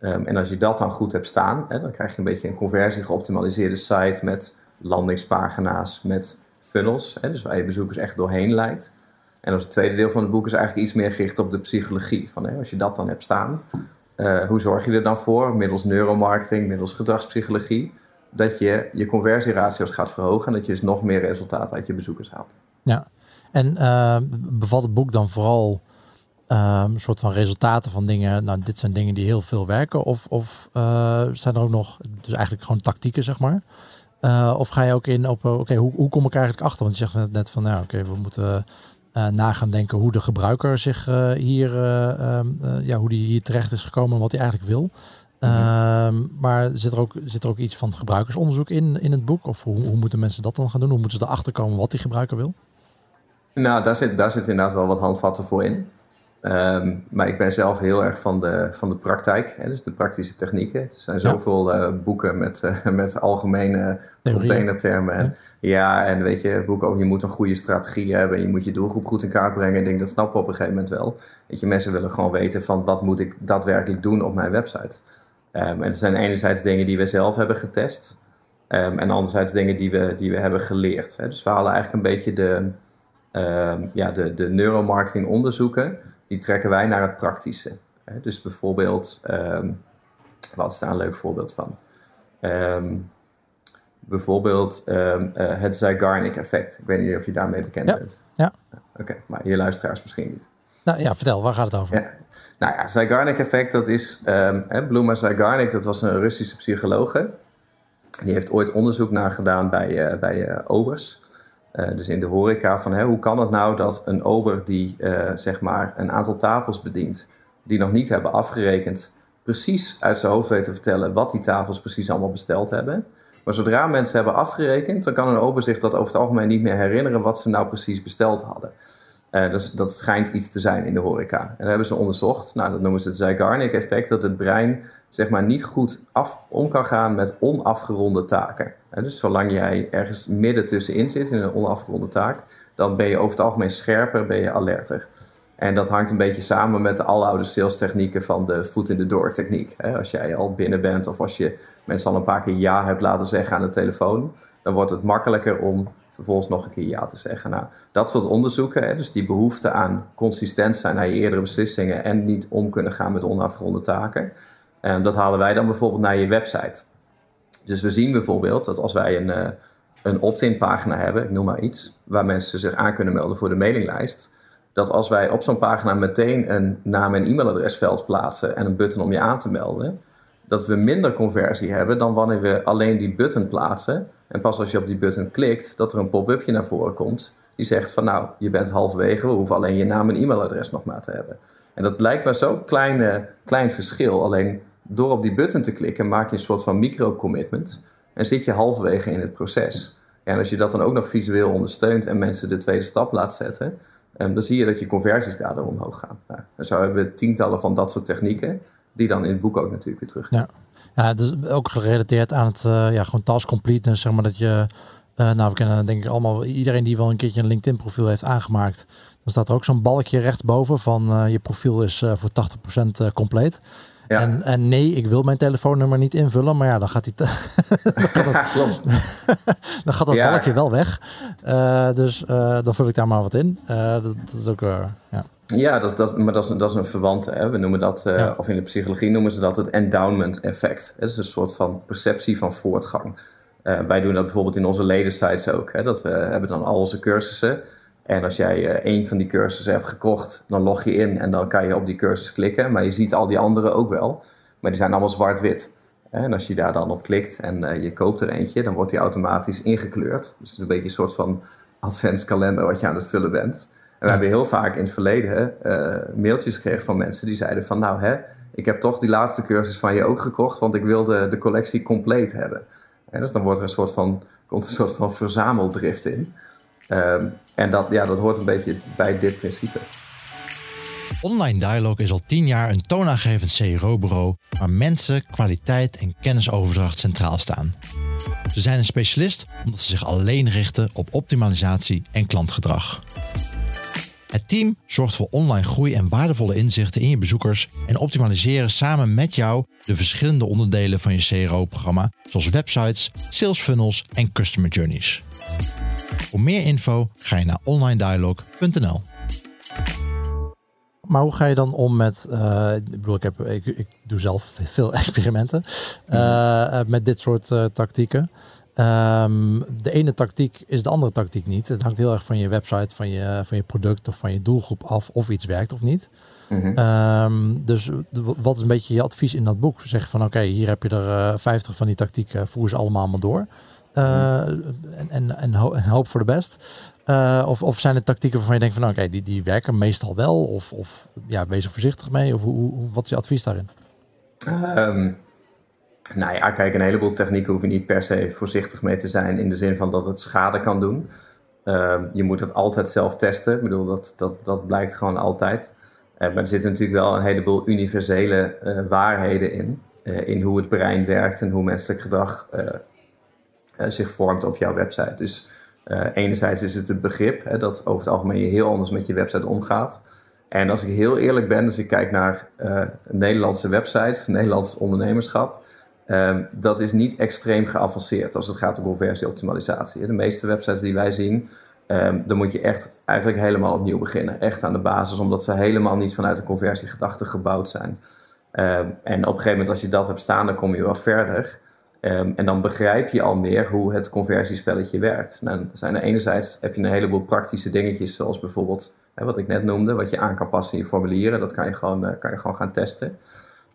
Um, en als je dat dan goed hebt staan, dan krijg je een beetje een conversie geoptimaliseerde site met landingspagina's, met funnels, dus waar je bezoekers echt doorheen leidt. En als het tweede deel van het boek is eigenlijk iets meer gericht op de psychologie. Van, als je dat dan hebt staan, uh, hoe zorg je er dan voor, middels neuromarketing, middels gedragspsychologie, dat je je conversieratio's gaat verhogen en dat je dus nog meer resultaat uit je bezoekers haalt. Ja, en uh, bevat het boek dan vooral uh, een soort van resultaten van dingen, nou dit zijn dingen die heel veel werken, of, of uh, zijn er ook nog, dus eigenlijk gewoon tactieken zeg maar, of ga je ook in op, oké, hoe, hoe kom ik eigenlijk achter? Want je zegt net van, nou oké, we moeten uh, na gaan denken hoe de gebruiker zich hier, uh, ja, hoe die hier terecht is gekomen en wat hij eigenlijk wil. Mm maar zit er, ook, zit er ook iets van gebruikersonderzoek in, in het boek? Of hoe, hoe moeten mensen dat dan gaan doen? Hoe moeten ze erachter komen wat die gebruiker wil? Nou, daar zit, daar zit inderdaad wel wat handvatten voor in. Um, maar ik ben zelf heel erg van de, van de praktijk, hè, dus de praktische technieken. Er zijn zoveel ja. uh, boeken met, uh, met algemene containertermen. En, ja. ja. en weet je, boeken over je moet een goede strategie hebben. En je moet je doelgroep goed in kaart brengen. Ik denk dat snappen we op een gegeven moment wel. Weet je, mensen willen gewoon weten van wat moet ik daadwerkelijk doen op mijn website. Um, en er zijn enerzijds dingen die we zelf hebben getest. Um, en anderzijds dingen die we, die we hebben geleerd. Hè. Dus we halen eigenlijk een beetje de, ja, de, de neuromarketing onderzoeken die trekken wij naar het praktische. Dus bijvoorbeeld, um, wat is daar een leuk voorbeeld van? Bijvoorbeeld uh, het Zeigarnik effect. Ik weet niet of je daarmee bekend ja. bent. Ja. Oké, okay, maar je luisteraars misschien niet. Nou ja, vertel, waar gaat het over? Ja. Nou ja, Zeigarnik effect, dat is... Um, Bluma Zeigarnik, dat was een Russische psychologe. Die heeft ooit onderzoek naar gedaan bij, uh, bij uh, obers. Uh, dus in de horeca van hè, hoe kan het nou dat een ober die zeg maar een aantal tafels bedient, die nog niet hebben afgerekend, precies uit zijn hoofd weet te vertellen wat die tafels precies allemaal besteld hebben. Maar zodra mensen hebben afgerekend, dan kan een ober zich dat over het algemeen niet meer herinneren wat ze nou precies besteld hadden. Uh, dus dat schijnt iets te zijn in de horeca. En dat hebben ze onderzocht. Nou, dat noemen ze het Zeigarnik-effect, dat het brein zeg maar niet goed af, om kan gaan met onafgeronde taken. En dus zolang jij ergens midden tussenin zit in een onafgeronde taak, dan ben je over het algemeen scherper, ben je alerter. En dat hangt een beetje samen met de aloude salestechnieken van de foot in the door techniek. Als jij al binnen bent of als je mensen al een paar keer ja hebt laten zeggen aan de telefoon, dan wordt het makkelijker om vervolgens nog een keer ja te zeggen. Nou, dat soort onderzoeken, hè, dus die behoefte aan consistent zijn naar je eerdere beslissingen en niet om kunnen gaan met onafgeronde taken, en dat halen wij dan bijvoorbeeld naar je website. Dus we zien bijvoorbeeld dat als wij een, uh, een opt-in pagina hebben, ik noem maar iets, waar mensen zich aan kunnen melden voor de mailinglijst, dat als wij op zo'n pagina meteen een naam- en e-mailadresveld plaatsen en een button om je aan te melden, dat we minder conversie hebben dan wanneer we alleen die button plaatsen. En pas als je op die button klikt, dat er een pop-upje naar voren komt die zegt van nou, je bent halverwege, we hoeven alleen je naam en e-mailadres nog maar te hebben. En dat lijkt me zo'n klein, verschil. Alleen door op die button te klikken maak je een soort van micro-commitment en zit je halverwege in het proces. En als je dat dan ook nog visueel ondersteunt en mensen de tweede stap laat zetten, dan zie je dat je conversies daardoor omhoog gaan. Nou, zo hebben we tientallen van dat soort technieken die dan in het boek ook natuurlijk weer terug. Ja, ja dus ook gerelateerd aan het uh, ja, gewoon task completeness, zeg maar dat je, uh, nou we kennen denk ik allemaal, iedereen die wel een keertje een LinkedIn profiel heeft aangemaakt, dan staat er ook zo'n balkje rechtsboven van uh, je profiel is voor 80% compleet. Ja. En, en, nee, ik wil mijn telefoonnummer niet invullen, maar ja, dan gaat, hij dan gaat, het, Klopt. dan gaat dat ja. balkje wel weg. Uh, dus uh, dan vul ik daar maar wat in. Uh, dat, dat, is ook, ja. Ja, dat, dat, maar dat is, dat is een verwante. Hè? We noemen dat, ja. of in de psychologie noemen ze dat het endowment effect. Het is een soort van perceptie van voortgang. wij doen dat bijvoorbeeld in onze ledensites ook. Hè? Dat we hebben dan al onze cursussen. En als jij uh, één van die cursussen hebt gekocht, dan log je in en dan kan je op die cursus klikken. Maar je ziet al die andere ook wel. Maar die zijn allemaal zwart-wit. En als je daar dan op klikt en uh, je koopt er eentje, dan wordt die automatisch ingekleurd. Dus het is een beetje een soort van adventskalender wat je aan het vullen bent. En we hebben heel vaak in het verleden uh, mailtjes gekregen van mensen die zeiden van nou hè, ik heb toch die laatste cursus van je ook gekocht, want ik wilde de collectie compleet hebben. En dus dan wordt er een soort van, komt een soort van verzameldrift in. Um, en dat, ja, dat hoort een beetje bij dit principe. Online Dialog is al tien jaar een toonaangevend CRO-bureau waar mensen, kwaliteit en kennisoverdracht centraal staan. Ze zijn een specialist omdat ze zich alleen richten op optimalisatie en klantgedrag. Het team zorgt voor online groei en waardevolle inzichten in je bezoekers en optimaliseren samen met jou de verschillende onderdelen van je CRO-programma, zoals websites, sales funnels en customer journeys. Voor meer info ga je naar onlinedialog.nl. Maar hoe ga je dan om met, uh, ik bedoel, ik, heb, ik, ik doe zelf veel experimenten uh, met dit soort uh, tactieken. Um, de ene tactiek is de andere tactiek niet. Het hangt heel erg van je website, van je, van je product of van je doelgroep af of iets werkt of niet. Mm -hmm. um, dus wat is een beetje je advies in dat boek? Zeg van oké, okay, hier heb je er 50 van die tactieken, voer ze allemaal maar door. Uh, en, en, en, hoop voor de best. Uh, of, of zijn het tactieken waarvan je denkt van oké, okay, die, die werken meestal wel? Of, of ja, wees er voorzichtig mee? Of hoe, wat is je advies daarin? Um, nou ja, kijk, een heleboel technieken hoef je niet per se voorzichtig mee te zijn. In de zin van dat het schade kan doen. Um, je moet het altijd zelf testen. Ik bedoel, dat, dat, dat blijkt gewoon altijd. Uh, maar er zitten natuurlijk wel een heleboel universele waarheden in. in hoe het brein werkt en hoe menselijk gedrag zich vormt op jouw website. Dus uh, enerzijds is het het begrip hè, dat over het algemeen je heel anders met je website omgaat. En als ik heel eerlijk ben, dus ik kijk naar uh, Nederlandse websites, Nederlands ondernemerschap, um, dat is niet extreem geavanceerd als het gaat om conversieoptimalisatie. De meeste websites die wij zien, um, dan moet je echt eigenlijk helemaal opnieuw beginnen. Echt aan de basis, omdat ze helemaal niet vanuit een conversiegedachte gebouwd zijn. Um, en op een gegeven moment als je dat hebt staan, dan kom je wat verder. Um, en dan begrijp je al meer hoe het conversiespelletje werkt. Nou, zijn er enerzijds heb je een heleboel praktische dingetjes, zoals bijvoorbeeld hè, wat ik net noemde, wat je aan kan passen in je formulieren. Dat kan je gewoon, uh, kan je gewoon gaan testen.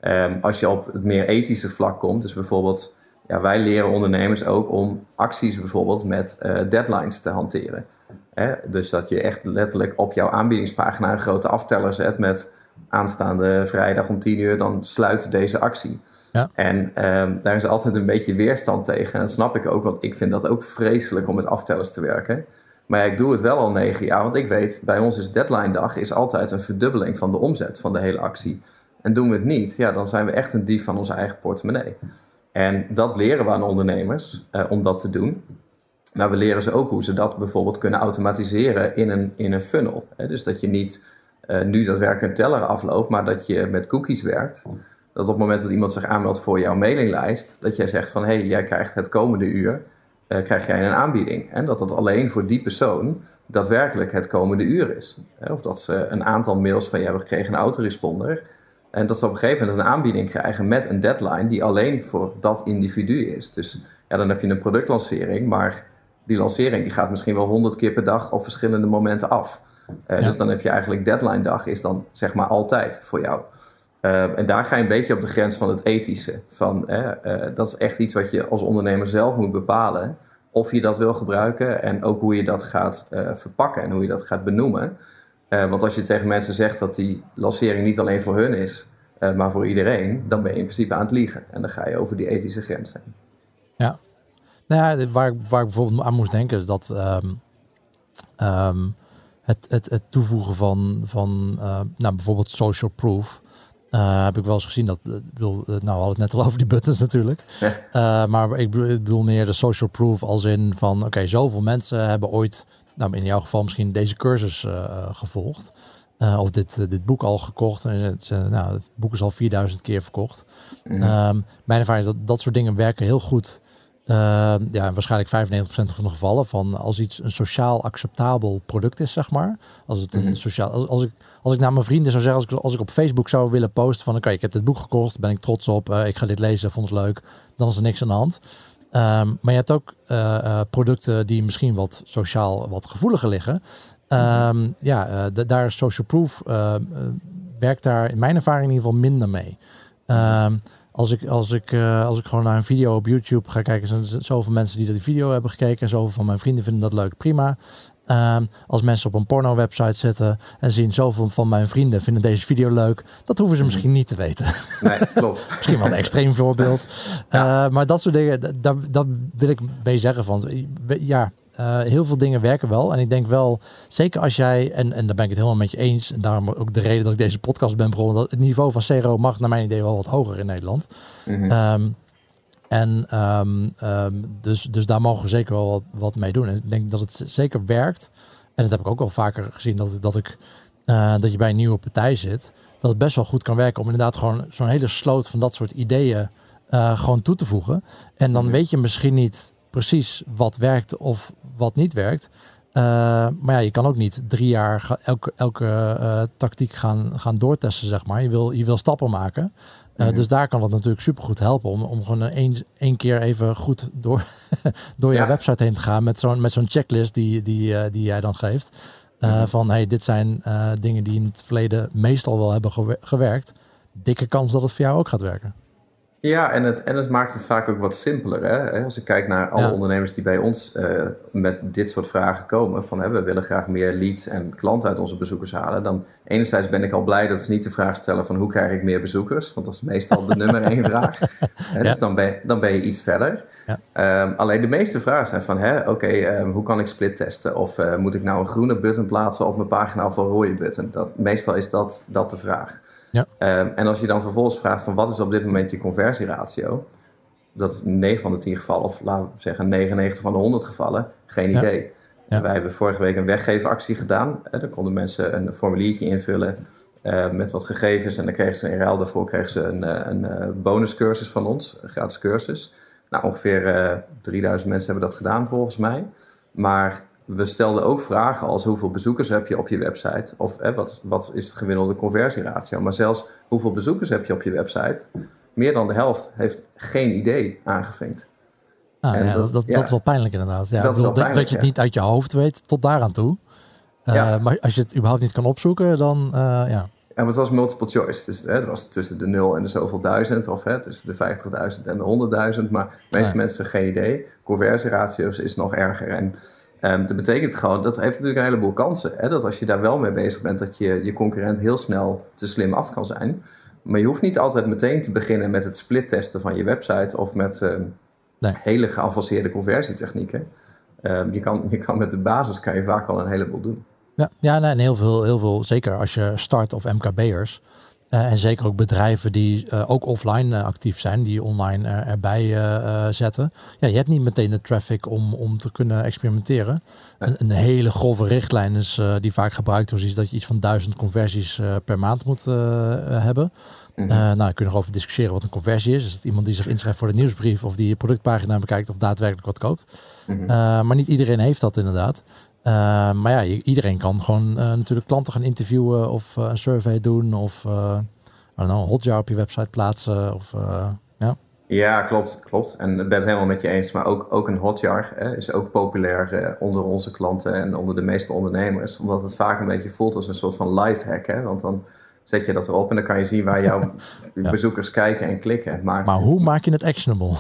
Um, als je op het meer ethische vlak komt, dus bijvoorbeeld, ja, wij leren ondernemers ook om acties bijvoorbeeld met uh, deadlines te hanteren. Hè? Dus dat je echt letterlijk op jouw aanbiedingspagina een grote afteller zet met aanstaande vrijdag om 10 uur, dan sluit deze actie. Ja. En um, daar is altijd een beetje weerstand tegen. En dat snap ik ook, want ik vind dat ook vreselijk om met aftellers te werken. Maar ik doe het wel al negen jaar, want ik weet, bij ons is deadline dag is altijd een verdubbeling van de omzet van de hele actie. En doen we het niet, ja, dan zijn we echt een dief van onze eigen portemonnee. En dat leren we aan ondernemers uh, om dat te doen. Maar we leren ze ook hoe ze dat bijvoorbeeld kunnen automatiseren in een, in een funnel. Dus dat je niet uh, nu dat werk een teller afloopt, maar dat je met cookies werkt dat op het moment dat iemand zich aanmeldt voor jouw mailinglijst, dat jij zegt van hé, hey, jij krijgt het komende uur, uh, krijg jij een aanbieding. En dat dat alleen voor die persoon daadwerkelijk het komende uur is. Of dat ze een aantal mails van je hebben gekregen, een autoresponder. En dat ze op een gegeven moment een aanbieding krijgen met een deadline die alleen voor dat individu is. Dus ja, dan heb je een productlancering, maar die lancering die gaat misschien wel honderd keer per dag op verschillende momenten af. Ja. Dus dan heb je eigenlijk deadline dag is dan zeg maar altijd voor jou. Uh, en daar ga je een beetje op de grens van het ethische. Van, uh, dat is echt iets wat je als ondernemer zelf moet bepalen. Of je dat wil gebruiken en ook hoe je dat gaat uh, verpakken en hoe je dat gaat benoemen. want als je tegen mensen zegt dat die lancering niet alleen voor hun is, maar voor iedereen, dan ben je in principe aan het liegen. En dan ga je over die ethische grens heen. Ja, nou waar, waar ik bijvoorbeeld aan moest denken is dat um, um, het, het, het toevoegen van, van nou, bijvoorbeeld social proof heb ik wel eens gezien dat, ik bedoel, nou we hadden het net al over die buttons natuurlijk. maar ik bedoel meer de social proof als in van oké, zoveel mensen hebben ooit, nou in jouw geval misschien deze cursus gevolgd. of dit, dit boek al gekocht. En het, nou, het boek is al 4000 keer verkocht. Mm mijn ervaring is dat dat soort dingen werken heel goed ja, waarschijnlijk 95% van de gevallen van als iets een sociaal acceptabel product is, zeg maar. Als het een mhm. sociaal, als, als, ik, als ik naar mijn vrienden zou zeggen, als ik, als ik op Facebook zou willen posten van oké, ik heb dit boek gekocht, ben ik trots op, uh, ik ga dit lezen, vond het leuk, dan is er niks aan de hand. Um, maar je hebt ook uh, producten die misschien wat sociaal wat gevoeliger liggen. Um, ja, daar is social proof werkt daar in mijn ervaring in ieder geval minder mee. Um, als ik, als, ik, uh, als ik gewoon naar een video op YouTube ga kijken, zijn er zoveel mensen die dat die video hebben gekeken. En zoveel van mijn vrienden vinden dat leuk, prima. Um, als mensen op een porno-website zitten en zien zoveel van mijn vrienden vinden deze video leuk, dat hoeven ze misschien niet te weten. Nee, klopt. misschien wel een extreem voorbeeld. Ja. Uh, maar dat soort dingen, daar, daar wil ik mee zeggen van, ja, uh, heel veel dingen werken wel. En ik denk wel, zeker als jij, en, en daar ben ik het helemaal met je eens, en daarom ook de reden dat ik deze podcast ben begonnen, dat het niveau van CRO mag naar mijn idee wel wat hoger in Nederland. Mm -hmm. en um, um, dus, dus daar mogen we zeker wel wat, wat mee doen. En ik denk dat het zeker werkt. En dat heb ik ook wel vaker gezien, dat, dat, ik, uh, dat je bij een nieuwe partij zit, dat het best wel goed kan werken om inderdaad gewoon zo'n hele sloot van dat soort ideeën uh, gewoon toe te voegen. En dan mhm. weet je misschien niet precies wat werkt of wat niet werkt. Uh, maar ja, je kan ook niet drie jaar elke, elke uh, tactiek gaan, gaan doortesten, zeg maar. Je wil, je wil stappen maken. Uh, mm Dus daar kan het natuurlijk supergoed helpen om, om gewoon één, één keer even goed door, door je website heen te gaan met zo'n met zo'n checklist die, die, die jij dan geeft. Mm Van hey, dit zijn dingen die in het verleden meestal wel hebben gewerkt. Dikke kans dat het voor jou ook gaat werken. Ja, en het, en het maakt het vaak ook wat simpeler. Hè? Als ik kijk naar alle ondernemers die bij ons uh, met dit soort vragen komen, van hè, we willen graag meer leads en klanten uit onze bezoekers halen, dan enerzijds ben ik al blij dat ze niet de vraag stellen van hoe krijg ik meer bezoekers, want dat is meestal de nummer één vraag. Hè? Dus dan ben, dan ben je iets verder. Ja. Um, alleen de meeste vragen zijn van, oké, okay, um, hoe kan ik split testen? Of uh, moet ik nou een groene button plaatsen op mijn pagina of een rode button? Dat, meestal is dat, dat de vraag. Ja. Ehm, en als je dan vervolgens vraagt van wat is op dit moment je conversieratio, dat is 9 van de 10 gevallen, of laten we zeggen 99 van de 100 gevallen, geen idee. Ja. Wij hebben vorige week een weggevenactie gedaan. Uh, daar konden mensen een formuliertje invullen uh, met wat gegevens. En dan kregen ze in ruil daarvoor kregen ze een, eh, een, een bonuscursus van ons, een gratis cursus. Nou, ongeveer 3000 mensen hebben dat gedaan volgens mij. Maar we stelden ook vragen als hoeveel bezoekers heb je op je website? Of wat, wat is het gemiddelde conversieratio? Maar zelfs hoeveel bezoekers heb je op je website? Meer dan de helft heeft geen idee aangevinkt. Ah, ja, dat, dat, dat, is wel pijnlijk inderdaad. Ja, dat, dat, dat, je het niet uit je hoofd weet tot daaraan toe. Uh, maar als je het überhaupt niet kan opzoeken, dan uh, ja. En het was multiple choice. Dus hè, het was tussen de 0 en de zoveel duizend. Of hè, tussen de 50.000 en de 100.000. Maar de meeste mensen geen idee. Conversieratio's is nog erger. En Um, dat betekent gewoon, dat heeft natuurlijk een heleboel kansen. Hè? Dat als je daar wel mee bezig bent, dat je je concurrent heel snel te slim af kan zijn. Maar je hoeft niet altijd meteen te beginnen met het split testen van je website of met um, nee. hele geavanceerde conversietechnieken. Um, je, kan, je kan met de basis kan je vaak al een heleboel doen. Ja, ja nee, en heel veel, heel veel, zeker als je start of MKB'ers. Uh, en zeker ook bedrijven die uh, ook offline uh, actief zijn, die online erbij zetten. Ja, je hebt niet meteen de traffic om, om te kunnen experimenteren. Een, een, hele grove richtlijn is, die vaak gebruikt wordt, is dat je iets van duizend conversies per maand moet hebben. -hmm. nou, dan kun je nog over discussiëren wat een conversie is. Is het iemand die zich inschrijft voor de nieuwsbrief of die je productpagina bekijkt of daadwerkelijk wat koopt? -hmm. maar niet iedereen heeft dat inderdaad. Uh, maar ja, iedereen kan gewoon uh, natuurlijk klanten gaan interviewen of uh, een survey doen of know, een hotjar op je website plaatsen. Of, ja. ja, klopt, klopt. En ik ben het helemaal met je eens. Maar ook, ook een hotjar hè, is ook populair onder onze klanten en onder de meeste ondernemers. Omdat het vaak een beetje voelt als een soort van life hack. Hè? Want dan zet je dat erop en dan kan je zien waar jouw bezoekers kijken en klikken. Maar, maar hoe maak je het actionable?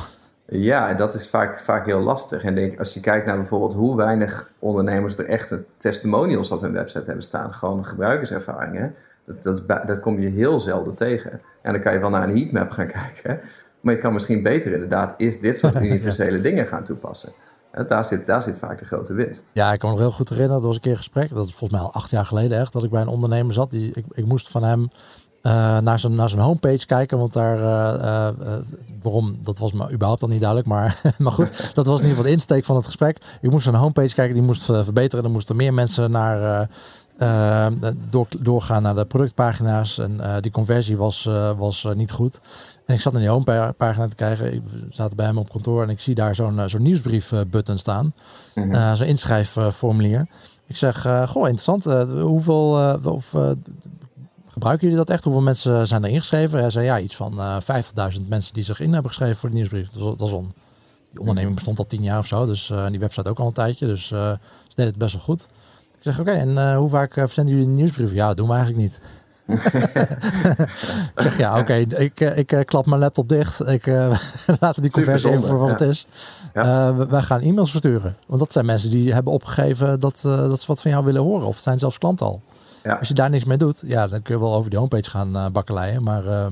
Ja, dat is vaak, vaak heel lastig. En denk, als je kijkt naar bijvoorbeeld hoe weinig ondernemers er echte testimonials op hun website hebben staan, gewoon gebruikerservaringen, dat, dat, dat kom je heel zelden tegen. En dan kan je wel naar een heatmap gaan kijken, maar je kan misschien beter inderdaad eerst dit soort universele dingen gaan toepassen. En daar zit, daar zit vaak de grote winst. Ja, ik kan me nog heel goed herinneren. Dat was een keer een gesprek. Dat is volgens mij al acht jaar geleden echt. Dat ik bij een ondernemer zat. Die, ik, ik moest van hem naar zijn naar zijn homepage kijken. Want daar, waarom, dat was me überhaupt al niet duidelijk. Maar, maar goed, dat was in ieder geval de insteek van het gesprek. Ik moest naar een homepage kijken, die moest verbeteren. Er moesten meer mensen naar door, doorgaan naar de productpagina's. En die conversie was, was niet goed. En ik zat in die homepagina te kijken. Ik zat bij hem op kantoor en ik zie daar zo'n zo'n nieuwsbrief-button staan. -hmm. zo'n inschrijfformulier. Ik zeg, goh, interessant. hoeveel of, gebruiken jullie dat echt? Hoeveel mensen zijn er ingeschreven? Hij zei ja, iets van 50.000 mensen die zich in hebben geschreven voor de nieuwsbrief. Dat, dat is on. Die onderneming bestond al tien jaar of zo. Dus die website ook al een tijdje. Dus ze deden het best wel goed. Ik zeg, oké, en uh, hoe vaak uh, verzenden jullie een nieuwsbrief? Ja, dat doen we eigenlijk niet. ik zeg, ja, oké, okay, ik, eh, ik klap mijn laptop dicht. Ik laat die conversie even voor wat ja. het is. Ja. wij gaan e-mails versturen. Want dat zijn mensen die hebben opgegeven dat, dat ze wat van jou willen horen. Of zijn zelfs klant al. Ja. Als je daar niks mee doet, ja, dan kun je wel over die homepage gaan uh, bakkeleien. Maar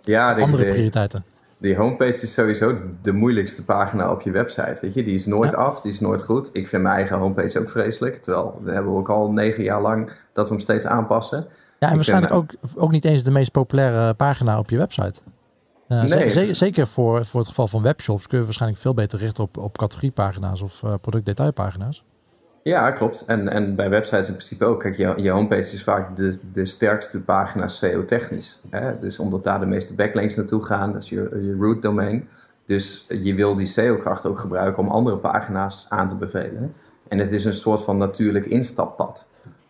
ja, andere prioriteiten die homepage is sowieso de moeilijkste pagina op je website. Weet je? Die is nooit af, die is nooit goed. Ik vind mijn eigen homepage ook vreselijk. Terwijl we hebben ook al negen jaar lang dat we hem steeds aanpassen. Ja, en waarschijnlijk ook, ook niet eens de meest populaire pagina op je website. Uh, nee. zeker, zeker voor, voor het geval van webshops kun je waarschijnlijk veel beter richten op, op categoriepagina's of uh, productdetailpagina's. Ja, klopt. En, en bij websites in principe ook. Kijk, je, je homepage is vaak de, de sterkste pagina SEO-technisch. Dus omdat daar de meeste backlinks naartoe gaan, dat is je, je root domain. Dus je wil die SEO-kracht ook gebruiken om andere pagina's aan te bevelen. En het is een soort van natuurlijk instappad.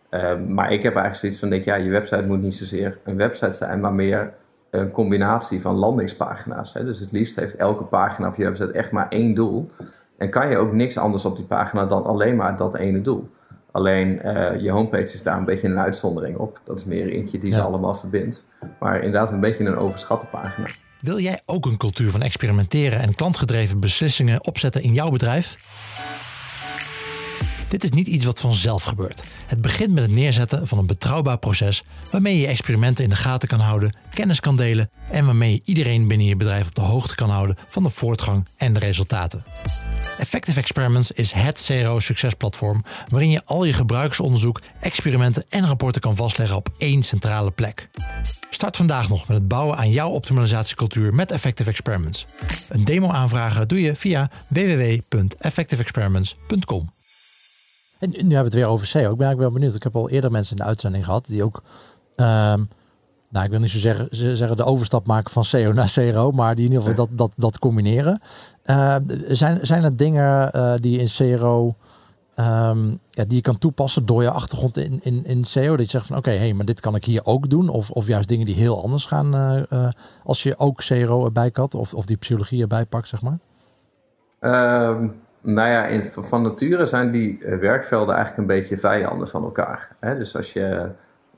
Um, maar ik heb eigenlijk zoiets van, denk, ja, je website moet niet zozeer een website zijn, maar meer een combinatie van landingspagina's. Hè? Dus het liefst heeft elke pagina op je website echt maar één doel. En kan je ook niks anders op die pagina dan alleen maar dat ene doel. Alleen uh, je homepage is daar een beetje een uitzondering op. Dat is meer eentje die ze allemaal verbindt. Maar inderdaad een beetje een overschatte pagina. Wil jij ook een cultuur van experimenteren en klantgedreven beslissingen opzetten in jouw bedrijf? Dit is niet iets wat vanzelf gebeurt. Het begint met het neerzetten van een betrouwbaar proces waarmee je experimenten in de gaten kan houden, kennis kan delen en waarmee je iedereen binnen je bedrijf op de hoogte kan houden van de voortgang en de resultaten. Effective Experiments is het CRO-succesplatform waarin je al je gebruikersonderzoek, experimenten en rapporten kan vastleggen op één centrale plek. Start vandaag nog met het bouwen aan jouw optimalisatiecultuur met Effective Experiments. Een demo aanvragen doe je via www.effectiveexperiments.com. En nu hebben we het weer over SEO. Ik ben eigenlijk wel benieuwd. Ik heb al eerder mensen in de uitzending gehad die ook, um, nou ik wil niet zo zeggen, zeggen de overstap maken van SEO naar CRO, maar die in ieder geval dat, dat, dat combineren. Uh, zijn, zijn er dingen uh, die in CRO, ehm, ja, die je kan toepassen door je achtergrond in, in, in SEO? Dat je zegt van oké, hey, maar dit kan ik hier ook doen. Of, of juist dingen die heel anders gaan uh, als je ook CRO erbij kat of, of die psychologie erbij pakt, zeg maar? Um nou ja, in, van nature zijn die eh, werkvelden eigenlijk een beetje vijanden van elkaar. Dus als je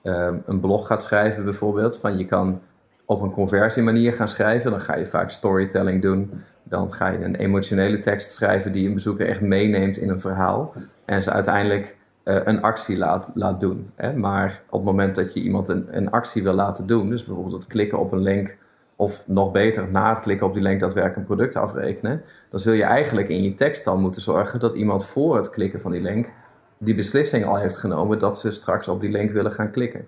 um, een blog gaat schrijven bijvoorbeeld, van je kan op een conversiemanier gaan schrijven, dan ga je vaak storytelling doen. Dan ga je een emotionele tekst schrijven die een bezoeker echt meeneemt in een verhaal. En ze uiteindelijk uh, een actie laat, laat doen. Hè? Maar op het moment dat je iemand een, een actie wil laten doen, dus bijvoorbeeld het klikken op een link of nog beter, na het klikken op die link daadwerkelijk een product afrekenen, dan zul je eigenlijk in je tekst al moeten zorgen dat iemand voor het klikken van die link die beslissing al heeft genomen dat ze straks op die link willen gaan klikken.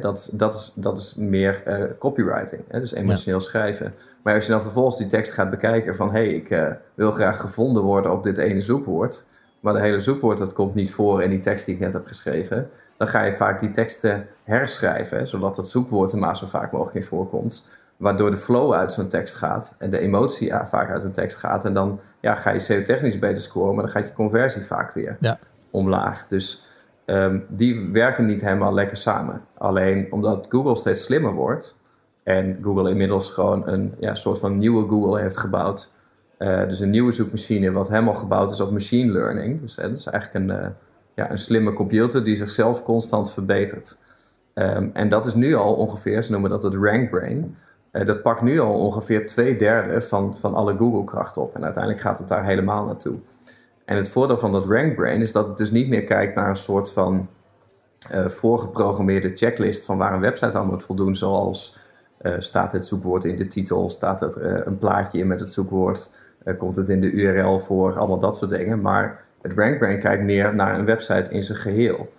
dat, dat, is, dat is meer uh, copywriting, dus emotioneel schrijven. Maar als je dan vervolgens die tekst gaat bekijken van hé, hey, ik uh, wil graag gevonden worden op dit ene zoekwoord, maar de hele zoekwoord dat komt niet voor in die tekst die ik net heb geschreven, dan ga je vaak die teksten herschrijven, zodat het zoekwoord er maar zo vaak mogelijk in voorkomt waardoor de flow uit zo'n tekst gaat en de emotie vaak uit een tekst gaat. En dan ja, ga je SEO-technisch beter scoren, maar dan gaat je conversie vaak weer ja. Omlaag. Dus um, die werken niet helemaal lekker samen. Alleen omdat Google steeds slimmer wordt en Google inmiddels gewoon een ja, soort van nieuwe Google heeft gebouwd. Uh, dus een nieuwe zoekmachine, wat helemaal gebouwd is op machine learning. Dus dat is eigenlijk een, uh, ja, een slimme computer die zichzelf constant verbetert. Um, en dat is nu al ongeveer, ze noemen dat het rank brain. Uh, dat pakt nu al ongeveer twee derde van, van alle Google-kracht op. En uiteindelijk gaat het daar helemaal naartoe. En het voordeel van dat RankBrain is dat het dus niet meer kijkt naar een soort van uh, voorgeprogrammeerde checklist van waar een website aan moet voldoen, zoals uh, staat het zoekwoord in de titel, staat er een plaatje in met het zoekwoord, komt het in de URL voor, allemaal dat soort dingen. Maar het RankBrain kijkt meer naar een website in zijn geheel.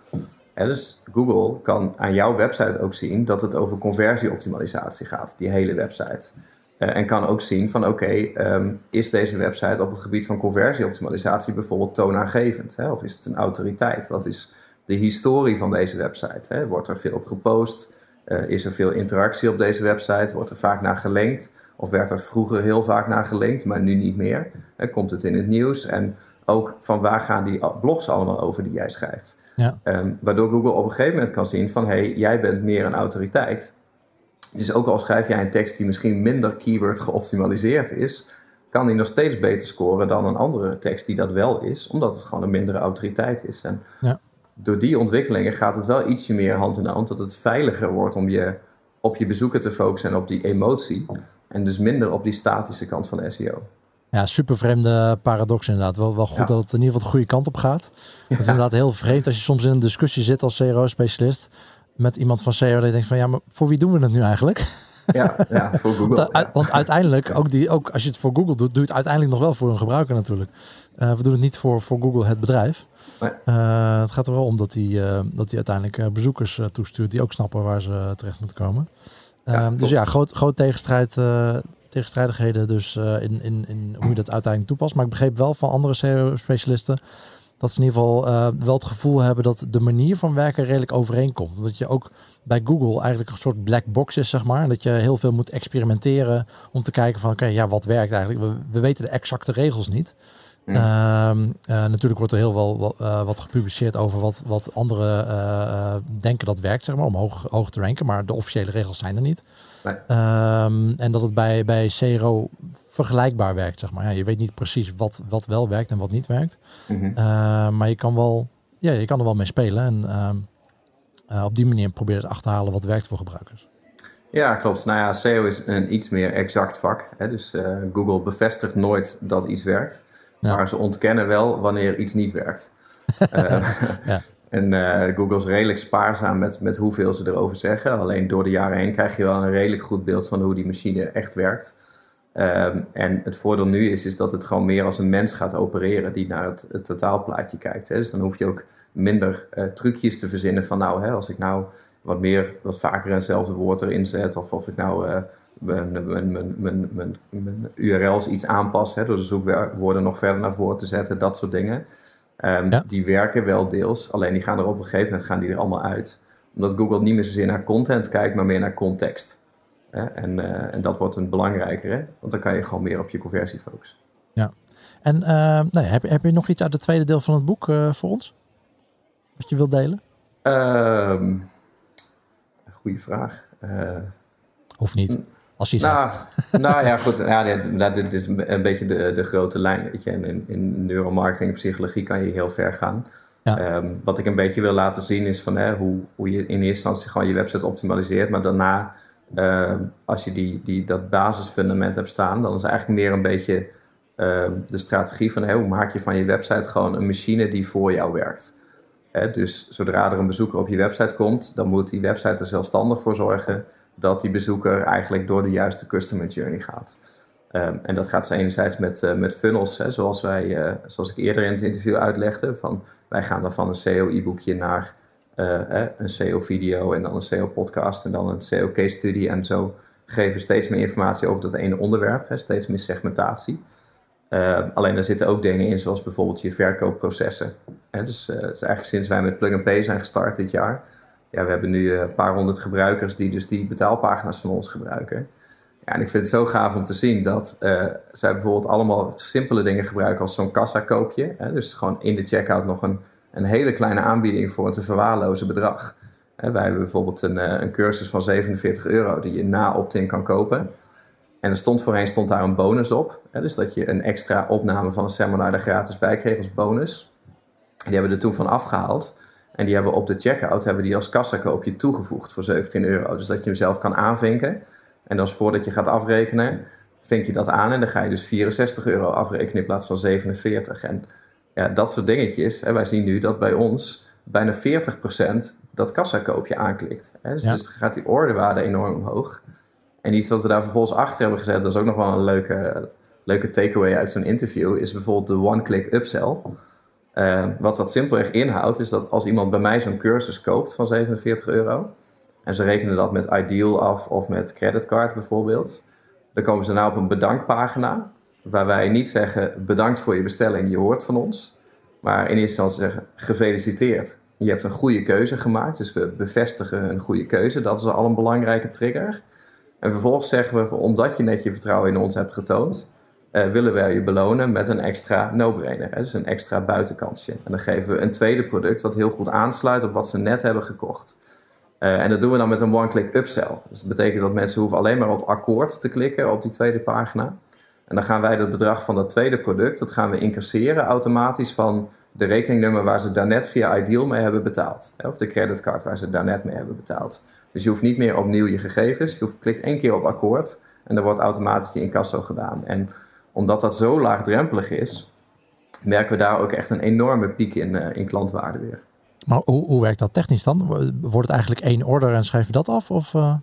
dus Google kan aan jouw website ook zien dat het over conversieoptimalisatie gaat, die hele website. Uh, en kan ook zien van oké, ehm, is deze website op het gebied van conversieoptimalisatie bijvoorbeeld toonaangevend? Hè? Of is het een autoriteit? Wat is de historie van deze website? Hè? Wordt er veel op gepost? Uh, is er veel interactie op deze website? Wordt er vaak naar gelinkt? Of werd er vroeger heel vaak naar gelinkt, maar nu niet meer? Hè? Komt het in het nieuws? En ook van waar gaan die blogs allemaal over die jij schrijft? Ja. Um, waardoor Google op een gegeven moment kan zien van... hé, hey, jij bent meer een autoriteit. Dus ook al schrijf jij een tekst die misschien minder keyword geoptimaliseerd is... kan die nog steeds beter scoren dan een andere tekst die dat wel is... omdat het gewoon een mindere autoriteit is. En ja. door die ontwikkelingen gaat het wel ietsje meer hand in hand... dat het veiliger wordt om je op je bezoeker te focussen en op die emotie... en dus minder op die statische kant van SEO. Ja, super vreemde paradox inderdaad. Wel, wel goed dat het in ieder geval de goede kant op gaat. Het is inderdaad heel vreemd als je soms in een discussie zit als CRO-specialist met iemand van. Dat je denkt van ja, maar voor wie doen we het nu eigenlijk? Ja, ja voor Google. Want, want, uiteindelijk, ook, die, ook als je het voor Google doet, doe je het uiteindelijk nog wel voor een gebruiker natuurlijk. Uh, we doen het niet voor, voor Google, het bedrijf. Nee. Uh, het gaat er wel om dat hij uh, dat uiteindelijk bezoekers toestuurt die ook snappen waar ze terecht moeten komen. Ja, dus ja, groot, groot tegenstrijd, tegenstrijdigheden dus in, in, in hoe je dat uiteindelijk toepast. Maar ik begreep wel van andere SEO-specialisten dat ze in ieder geval uh, wel het gevoel hebben dat de manier van werken redelijk overeenkomt. Dat je ook bij Google eigenlijk een soort black box is, zeg maar. En dat je heel veel moet experimenteren om te kijken van, oké, ja, wat werkt eigenlijk? We, we weten de exacte regels niet. Uh, natuurlijk wordt er heel veel uh, wat gepubliceerd over wat, wat anderen denken dat werkt, zeg maar, om hoog, hoog te ranken. Maar de officiële regels zijn er niet. Nee. Um, en dat het bij, bij CRO vergelijkbaar werkt, zeg maar. Ja, je weet niet precies wat, wat wel werkt en wat niet werkt. Mm -hmm. maar je kan, wel, ja, je kan er wel mee spelen. En uh, op die manier proberen te achterhalen wat werkt voor gebruikers. Ja, klopt. Nou ja, SEO is een iets meer exact vak. Hè? Dus uh, Google bevestigt nooit dat iets werkt. Ja. Maar ze ontkennen wel wanneer iets niet werkt. ja. En uh, Google is redelijk spaarzaam met, met hoeveel ze erover zeggen. Alleen door de jaren heen krijg je wel een redelijk goed beeld van hoe die machine echt werkt. Um, en het voordeel nu is, is dat het gewoon meer als een mens gaat opereren die naar het, het totaalplaatje kijkt. Hè. Dus dan hoef je ook minder uh, trucjes te verzinnen van nou, hè, als ik nou wat meer, wat vaker eenzelfde woord erin zet, of of ik nou uh, mijn, mijn, mijn, mijn, URL's iets aanpas, hè, door de zoekwoorden nog verder naar voren te zetten, dat soort dingen. Um, ja. Die werken wel deels, alleen die gaan er op een gegeven moment gaan die er allemaal uit. Omdat Google niet meer zozeer naar content kijkt, maar meer naar context. En, uh, en dat wordt een belangrijkere, want dan kan je gewoon meer op je conversie focussen. Ja, en uh, nou heb, heb je nog iets uit het tweede deel van het boek uh, voor ons? Wat je wilt delen? Um, goeie vraag. of niet? Als je nou, nou ja, goed. Ja, dit is een beetje de, de grote lijn. Weet je. In, in neuromarketing en psychologie kan je heel ver gaan. Ja. Um, wat ik een beetje wil laten zien is van hè, hoe, hoe je in eerste instantie gewoon je website optimaliseert, maar daarna uh, als je die, die, dat basisfundament hebt staan, dan is eigenlijk meer een beetje uh, de strategie van hoe maak je van je website gewoon een machine die voor jou werkt. Hè, dus zodra er een bezoeker op je website komt, dan moet die website er zelfstandig voor zorgen dat die bezoeker eigenlijk door de juiste customer journey gaat. Um, en dat gaat zo enerzijds met, uh, met funnels, hè, zoals, wij, uh, zoals ik eerder in het interview uitlegde. Van, wij gaan dan van een SEO-e-boekje naar uh, een SEO-video en dan een SEO-podcast en dan een SEO-case-study. En zo geven we steeds meer informatie over dat ene onderwerp, hè, steeds meer segmentatie. Uh, alleen daar zitten ook dingen in, zoals bijvoorbeeld je verkoopprocessen. Hè, dus is eigenlijk sinds wij met Plug and Pay zijn gestart dit jaar. Ja, we hebben nu een paar honderd gebruikers die dus die betaalpagina's van ons gebruiken. Ja, en ik vind het zo gaaf om te zien dat zij bijvoorbeeld allemaal simpele dingen gebruiken als zo'n kassakoopje. Hè, dus gewoon in de checkout nog een een hele kleine aanbieding voor een te verwaarlozen bedrag. wij hebben bijvoorbeeld een, eh, een cursus van 47 euro die je na opt-in kan kopen. En er stond voorheen stond daar een bonus op. dus dat je een extra opname van een seminar er gratis bij kreeg als bonus. Die hebben we er toen van afgehaald. En die hebben we op de checkout hebben die als kassakoopje toegevoegd voor 17 euro. Dus dat je hem zelf kan aanvinken. En dan voordat je gaat afrekenen, vink je dat aan. En dan ga je dus 64 euro afrekenen in plaats van 47. En ja, dat soort dingetjes. En wij zien nu dat bij ons bijna 40% dat kassakoopje aanklikt. Hè? Dus, dus gaat die ordewaarde enorm omhoog. En iets wat we daar vervolgens achter hebben gezet, dat is ook nog wel een leuke, leuke takeaway uit zo'n interview, is bijvoorbeeld de one-click upsell. wat dat simpelweg inhoudt, is dat als iemand bij mij zo'n cursus koopt van 47 euro, en ze rekenen dat met Ideal af of met creditcard bijvoorbeeld, dan komen ze nou op een bedankpagina, waar wij niet zeggen bedankt voor je bestelling, je hoort van ons, maar in eerste instantie zeggen gefeliciteerd. Je hebt een goede keuze gemaakt, dus we bevestigen een goede keuze. Dat is al een belangrijke trigger. En vervolgens zeggen we, omdat je net je vertrouwen in ons hebt getoond, uh, willen wij je belonen met een extra no-brainer. Dus een extra buitenkansje. En dan geven we een tweede product wat heel goed aansluit op wat ze net hebben gekocht. Uh, en dat doen we dan met een one-click upsell. Dus dat betekent dat mensen hoeven alleen maar op akkoord te klikken op die tweede pagina. En dan gaan wij dat bedrag van dat tweede product, dat gaan we incasseren automatisch van de rekeningnummer waar ze daarnet via Ideal mee hebben betaald. Of de creditcard waar ze daarnet mee hebben betaald. Dus je hoeft niet meer opnieuw je gegevens. Je hoeft, klikt één keer op akkoord en dan wordt automatisch die incasso gedaan. En omdat dat zo laagdrempelig is, merken we daar ook echt een enorme piek in, uh, in klantwaarde weer. Maar hoe, hoe werkt dat technisch dan? Wordt het eigenlijk één order en schrijf je dat af? Of, uh...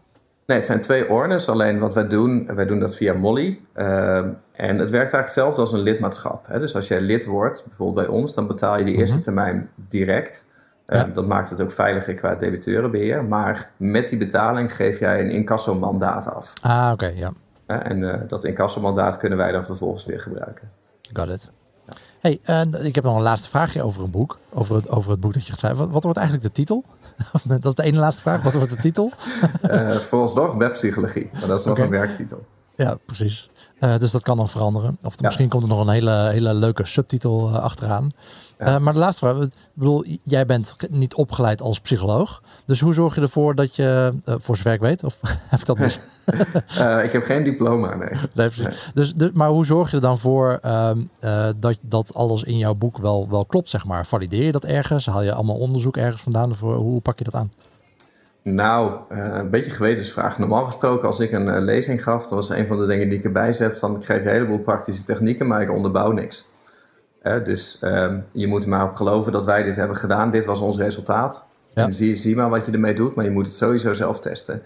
Nee, het zijn twee orders. Alleen wat wij doen, wij doen dat via Molly. Uh, en het werkt eigenlijk hetzelfde als een lidmaatschap. Hè? Dus als jij lid wordt, bijvoorbeeld bij ons, dan betaal je die eerste mhm. termijn direct. Uh, Dat maakt het ook veiliger qua debiteurenbeheer. Maar met die betaling geef jij een incassomandaat af. Ah, oké, ja. en uh, dat incassomandaat kunnen wij dan vervolgens weer gebruiken. Got it. Hey, uh, ik heb nog een laatste vraagje over een boek. Over het, over het boek dat je geschreven. Wat, wat wordt eigenlijk de titel? dat is de ene laatste vraag. Wat wordt de titel? uh, vooralsnog webpsychologie. Maar dat is nog een werktitel. Ja, precies. Uh, dus dat kan dan veranderen. Of misschien komt er nog een hele, hele leuke subtitel uh, achteraan. Uh, maar de laatste vraag. Ik bedoel, jij bent niet opgeleid als psycholoog. Dus hoe zorg je ervoor dat je, voor zover ik weet, of heb ik dat mis? ik heb geen diploma, nee. nee, nee. Dus, dus, maar hoe zorg je er dan voor ehm, dat, dat alles in jouw boek wel, wel klopt, zeg maar? Valideer je dat ergens? Haal je allemaal onderzoek ergens vandaan? Of hoe pak je dat aan? Nou, uh, een beetje gewetensvraag. Normaal gesproken, als ik een uh, lezing gaf, dat was een van de dingen die ik erbij zet: van ik geef je een heleboel praktische technieken, maar ik onderbouw niks. Dus ehm, je moet er maar op geloven dat wij dit hebben gedaan. Dit was ons resultaat. Ja. En zie, zie maar wat je ermee doet, maar je moet het sowieso zelf testen.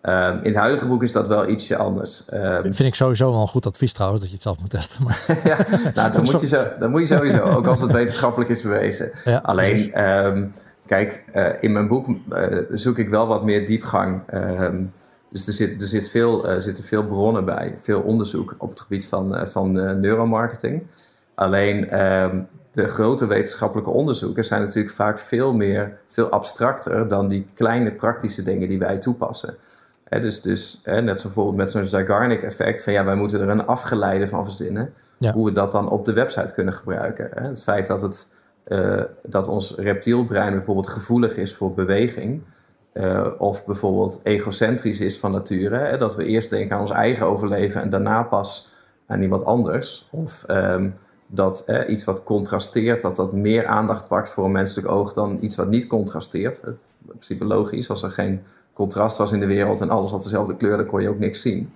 Ehm, in het huidige boek is dat wel ietsje anders. Um, vind ik sowieso wel een goed advies trouwens, dat je het zelf moet testen. Maar ja, nou, dan, moet je zo, dan moet je sowieso, ook als het wetenschappelijk is bewezen. Ja, Alleen, Kijk, uh, in mijn boek uh, zoek ik wel wat meer diepgang. Uh, dus er, zit, er zit veel, uh, zitten veel bronnen bij, veel onderzoek op het gebied van, van neuromarketing. Alleen ehm, de grote wetenschappelijke onderzoeken zijn natuurlijk vaak veel meer, veel abstracter dan die kleine praktische dingen die wij toepassen. dus dus net zo bijvoorbeeld met zo'n Zeigarnik effect, van ja, wij moeten er een afgeleide van verzinnen. Hoe we dat dan op de website kunnen gebruiken. Het feit dat het uh, dat ons reptielbrein bijvoorbeeld gevoelig is voor beweging. Uh, of bijvoorbeeld egocentrisch is van nature. Hè? Dat we eerst denken aan ons eigen overleven en daarna pas aan iemand anders. Of um, dat eh, iets wat contrasteert, dat dat meer aandacht pakt voor een menselijk oog dan iets wat niet contrasteert. Psychologisch, als er geen contrast was in de wereld en alles had dezelfde kleur, dan kon je ook niks zien.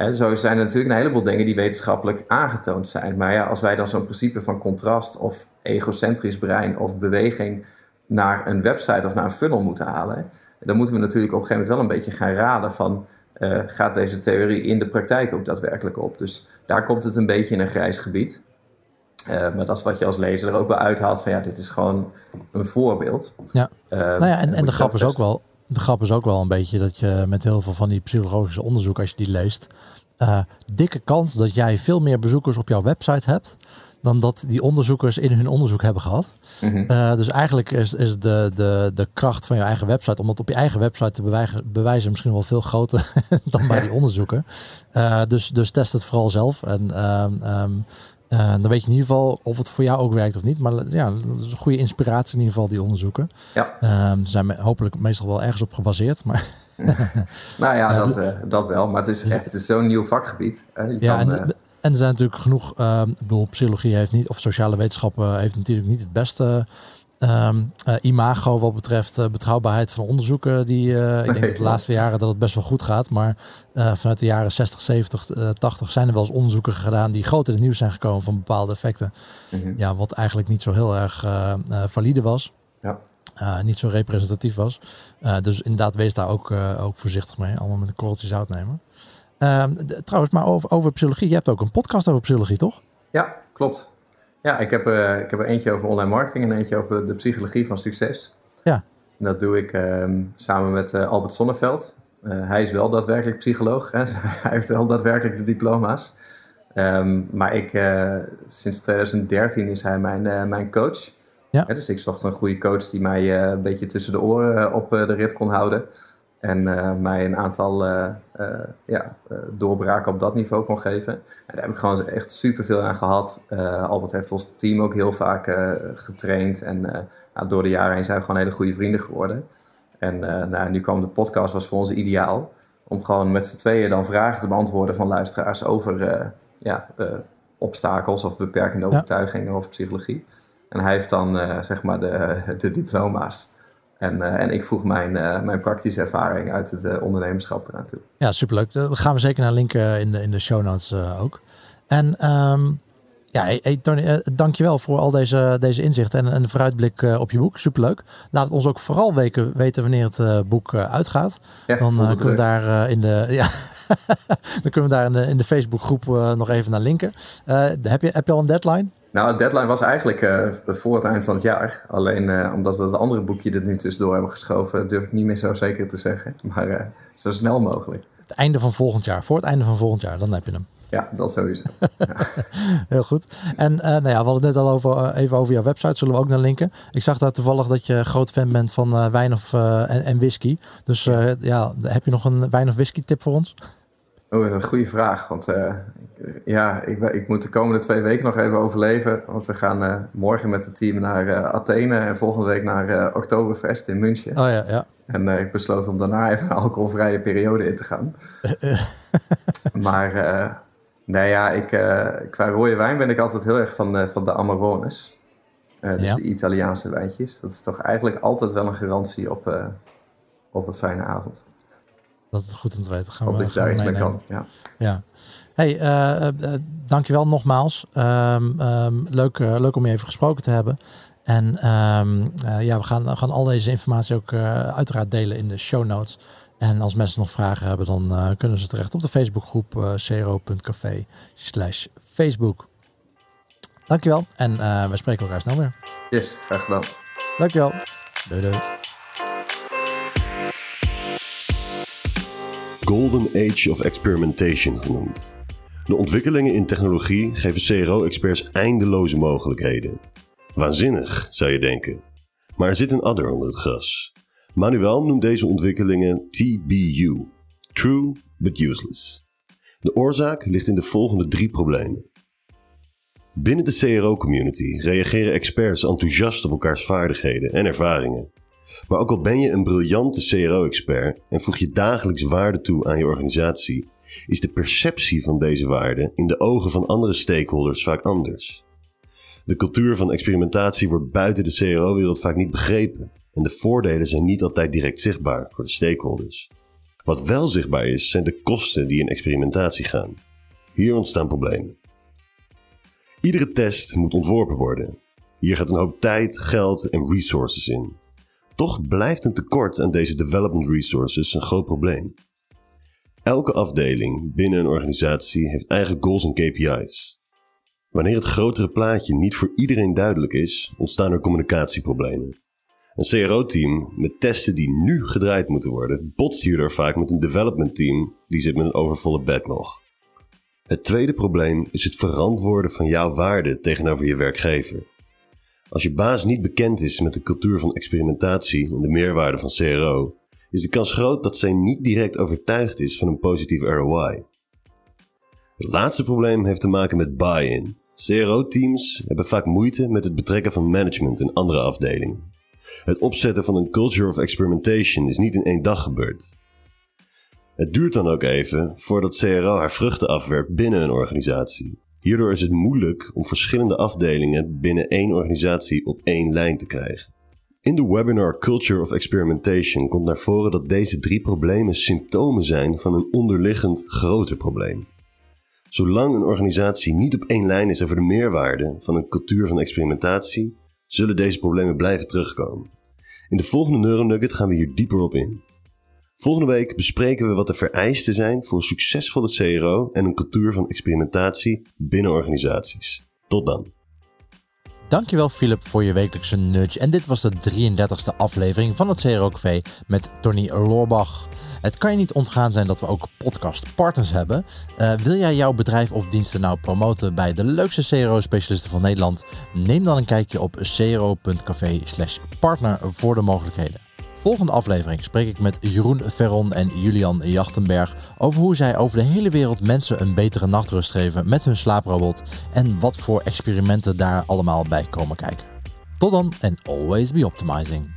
En zo zijn er natuurlijk een heleboel dingen die wetenschappelijk aangetoond zijn. Maar ja, als wij dan zo'n principe van contrast of egocentrisch brein of beweging naar een website of naar een funnel moeten halen, dan moeten we natuurlijk op een gegeven moment wel een beetje gaan raden van uh, gaat deze theorie in de praktijk ook daadwerkelijk op. Dus daar komt het een beetje in een grijs gebied. Uh, maar dat is wat je als lezer er ook wel uithaalt van ja, dit is gewoon een voorbeeld. Ja, uh, nou ja en, en de grap is ook wel, de grap is ook wel een beetje dat je met heel veel van die psychologische onderzoek, als je die leest, uh, dikke kans dat jij veel meer bezoekers op jouw website hebt dan dat die onderzoekers in hun onderzoek hebben gehad. Mm -hmm. dus eigenlijk is, is de, de, de kracht van je eigen website, om dat op je eigen website te bewijzen, bewijzen misschien wel veel groter dan bij die onderzoeken. Uh, dus, dus test het vooral zelf. En um, uh, dan weet je in ieder geval of het voor jou ook werkt of niet. Maar ja, dat is een goede inspiratie in ieder geval, die onderzoeken. Ja. Ze zijn hopelijk meestal wel ergens op gebaseerd. Maar nou ja, dat, uh, dat wel. Maar het is echt het is zo'n nieuw vakgebied. Je ja, kan, en, uh... en er zijn natuurlijk genoeg... Uh, ik bedoel, psychologie heeft niet... of sociale wetenschappen heeft natuurlijk niet het beste Um, uh, imago wat betreft uh, betrouwbaarheid van onderzoeken. Die, uh, ik denk dat de laatste jaren dat het best wel goed gaat. Maar vanuit de jaren 60, 70, 80 zijn er wel eens onderzoeken gedaan die groot in het nieuws zijn gekomen van bepaalde effecten. Mm -hmm. Ja, wat eigenlijk niet zo heel erg valide was. Ja. niet zo representatief was. dus inderdaad, wees daar ook, ook voorzichtig mee. Allemaal met een korreltje zout nemen. Ehm, trouwens, maar over, over psychologie. Je hebt ook een podcast over psychologie, toch? Ja, klopt. Ja, ik heb, uh, ik heb er eentje over online marketing en eentje over de psychologie van succes. Ja. En dat doe ik ehm, samen met uh, Albert Sonneveld. hij is wel daadwerkelijk psycholoog. Hè? hij heeft wel daadwerkelijk de diploma's. Um, maar ik, sinds 2013 is hij mijn, mijn coach. Ja. dus ik zocht een goede coach die mij een beetje tussen de oren op de rit kon houden. En uh, mij een aantal uh, uh, ja, doorbraken op dat niveau kon geven. En daar heb ik gewoon echt super veel aan gehad. Albert heeft ons team ook heel vaak getraind. En nou, door de jaren heen zijn we gewoon hele goede vrienden geworden. En nou, nu kwam de podcast, was voor ons ideaal. Om gewoon met z'n tweeën dan vragen te beantwoorden van luisteraars over ja, obstakels of beperkende overtuigingen of psychologie. En hij heeft dan zeg maar de, de diploma's. En, uh, en ik vroeg mijn, uh, mijn praktische ervaring uit het uh, ondernemerschap eraan toe. Ja, superleuk. Daar gaan we zeker naar linken in de, in de show notes ook. En um, ja, hey, Tony, dankjewel voor al deze, deze inzichten en, en de vooruitblik op je boek. Superleuk. Laat het ons ook vooral weken, weten wanneer het boek uitgaat. Ja, dan kunnen we daar in de... Ja, dan kunnen we daar in de, in de Facebookgroep nog even naar linken. heb, je, heb je al een deadline? Nou, de deadline was eigenlijk uh, voor het eind van het jaar. Alleen uh, omdat we het andere boekje er nu tussendoor hebben geschoven, durf ik niet meer zo zeker te zeggen. Maar uh, zo snel mogelijk. Het einde van volgend jaar, voor het einde van volgend jaar, dan heb je hem. Ja, dat sowieso. ja. Heel goed. En nou ja, we hadden het net al over, even over jouw website, zullen we ook naar linken. Ik zag daar toevallig dat je groot fan bent van wijn of, en, en, whisky. Dus ja, heb je nog een wijn of whisky tip voor ons? Oh, een goede vraag. Want uh, ja, ik, ik, moet de komende twee weken nog even overleven. Want we gaan uh, morgen met het team naar uh, Athene en volgende week naar Oktoberfest in München. Oh ja, ja. En ik besloot om daarna even een alcoholvrije periode in te gaan. maar nou ja, ik, qua rode wijn ben ik altijd heel erg van, van de Amarones. dus ja. de Italiaanse wijntjes. Dat is toch eigenlijk altijd wel een garantie op, op een fijne avond. Dat is goed om te weten. Gaan Hoop we, daar iets mee kan. Ja. ja. Hey, uh, uh, dankjewel nogmaals. Um, um, leuk, uh, leuk om je even gesproken te hebben. En um, ja, we gaan, gaan al deze informatie ook uiteraard delen in de show notes. En als mensen nog vragen hebben, dan kunnen ze terecht op de Facebookgroep uh, cro.café slash Facebook. Dankjewel en we spreken elkaar snel weer. Yes, graag gedaan. Dankjewel. Doei doei. Golden Age of Experimentation genoemd. De ontwikkelingen in technologie geven CRO-experts eindeloze mogelijkheden. Waanzinnig, zou je denken. Maar er zit een adder onder het gras. Manuel noemt deze ontwikkelingen TBU: True but Useless. De oorzaak ligt in de volgende drie problemen. Binnen de CRO-community reageren experts enthousiast op elkaars vaardigheden en ervaringen. Maar ook al ben je een briljante CRO-expert en voeg je dagelijks waarde toe aan je organisatie, is de perceptie van deze waarde in de ogen van andere stakeholders vaak anders. De cultuur van experimentatie wordt buiten de CRO-wereld vaak niet begrepen en de voordelen zijn niet altijd direct zichtbaar voor de stakeholders. Wat wel zichtbaar is, zijn de kosten die in experimentatie gaan. Hier ontstaan problemen. Iedere test moet ontworpen worden. Hier gaat een hoop tijd, geld en resources in. Toch blijft een tekort aan deze development resources een groot probleem. Elke afdeling binnen een organisatie heeft eigen goals en KPI's. Wanneer het grotere plaatje niet voor iedereen duidelijk is, ontstaan er communicatieproblemen. Een CRO-team met testen die nu gedraaid moeten worden, botst hierdoor vaak met een development team die zit met een overvolle backlog. Het tweede probleem is het verantwoorden van jouw waarde tegenover je werkgever. Als je baas niet bekend is met de cultuur van experimentatie en de meerwaarde van CRO, is de kans groot dat zij niet direct overtuigd is van een positieve ROI. Het laatste probleem heeft te maken met buy-in. CRO-teams hebben vaak moeite met het betrekken van management in andere afdelingen. Het opzetten van een culture of experimentation is niet in één dag gebeurd. Het duurt dan ook even voordat CRO haar vruchten afwerpt binnen een organisatie. Hierdoor is het moeilijk om verschillende afdelingen binnen één organisatie op één lijn te krijgen. In de webinar Culture of Experimentation komt naar voren dat deze drie problemen symptomen zijn van een onderliggend groter probleem. Zolang een organisatie niet op één lijn is over de meerwaarde van een cultuur van experimentatie, zullen deze problemen blijven terugkomen. In de volgende Neuronugget gaan we hier dieper op in. Volgende week bespreken we wat de vereisten zijn voor een succesvolle CRO en een cultuur van experimentatie binnen organisaties. Tot dan. Dankjewel Philip voor je wekelijkse nudge. En dit was de 33e aflevering van het CRO Café met Tony Loorbach. Het kan je niet ontgaan zijn dat we ook podcastpartners hebben. Uh, wil jij jouw bedrijf of diensten nou promoten bij de leukste CRO-specialisten van Nederland? Neem dan een kijkje op cro.café partner voor de mogelijkheden. Volgende aflevering spreek ik met Jeroen Ferron en Julian Jachtenberg over hoe zij over de hele wereld mensen een betere nachtrust geven met hun slaaprobot en wat voor experimenten daar allemaal bij komen kijken. Tot dan en always be optimizing.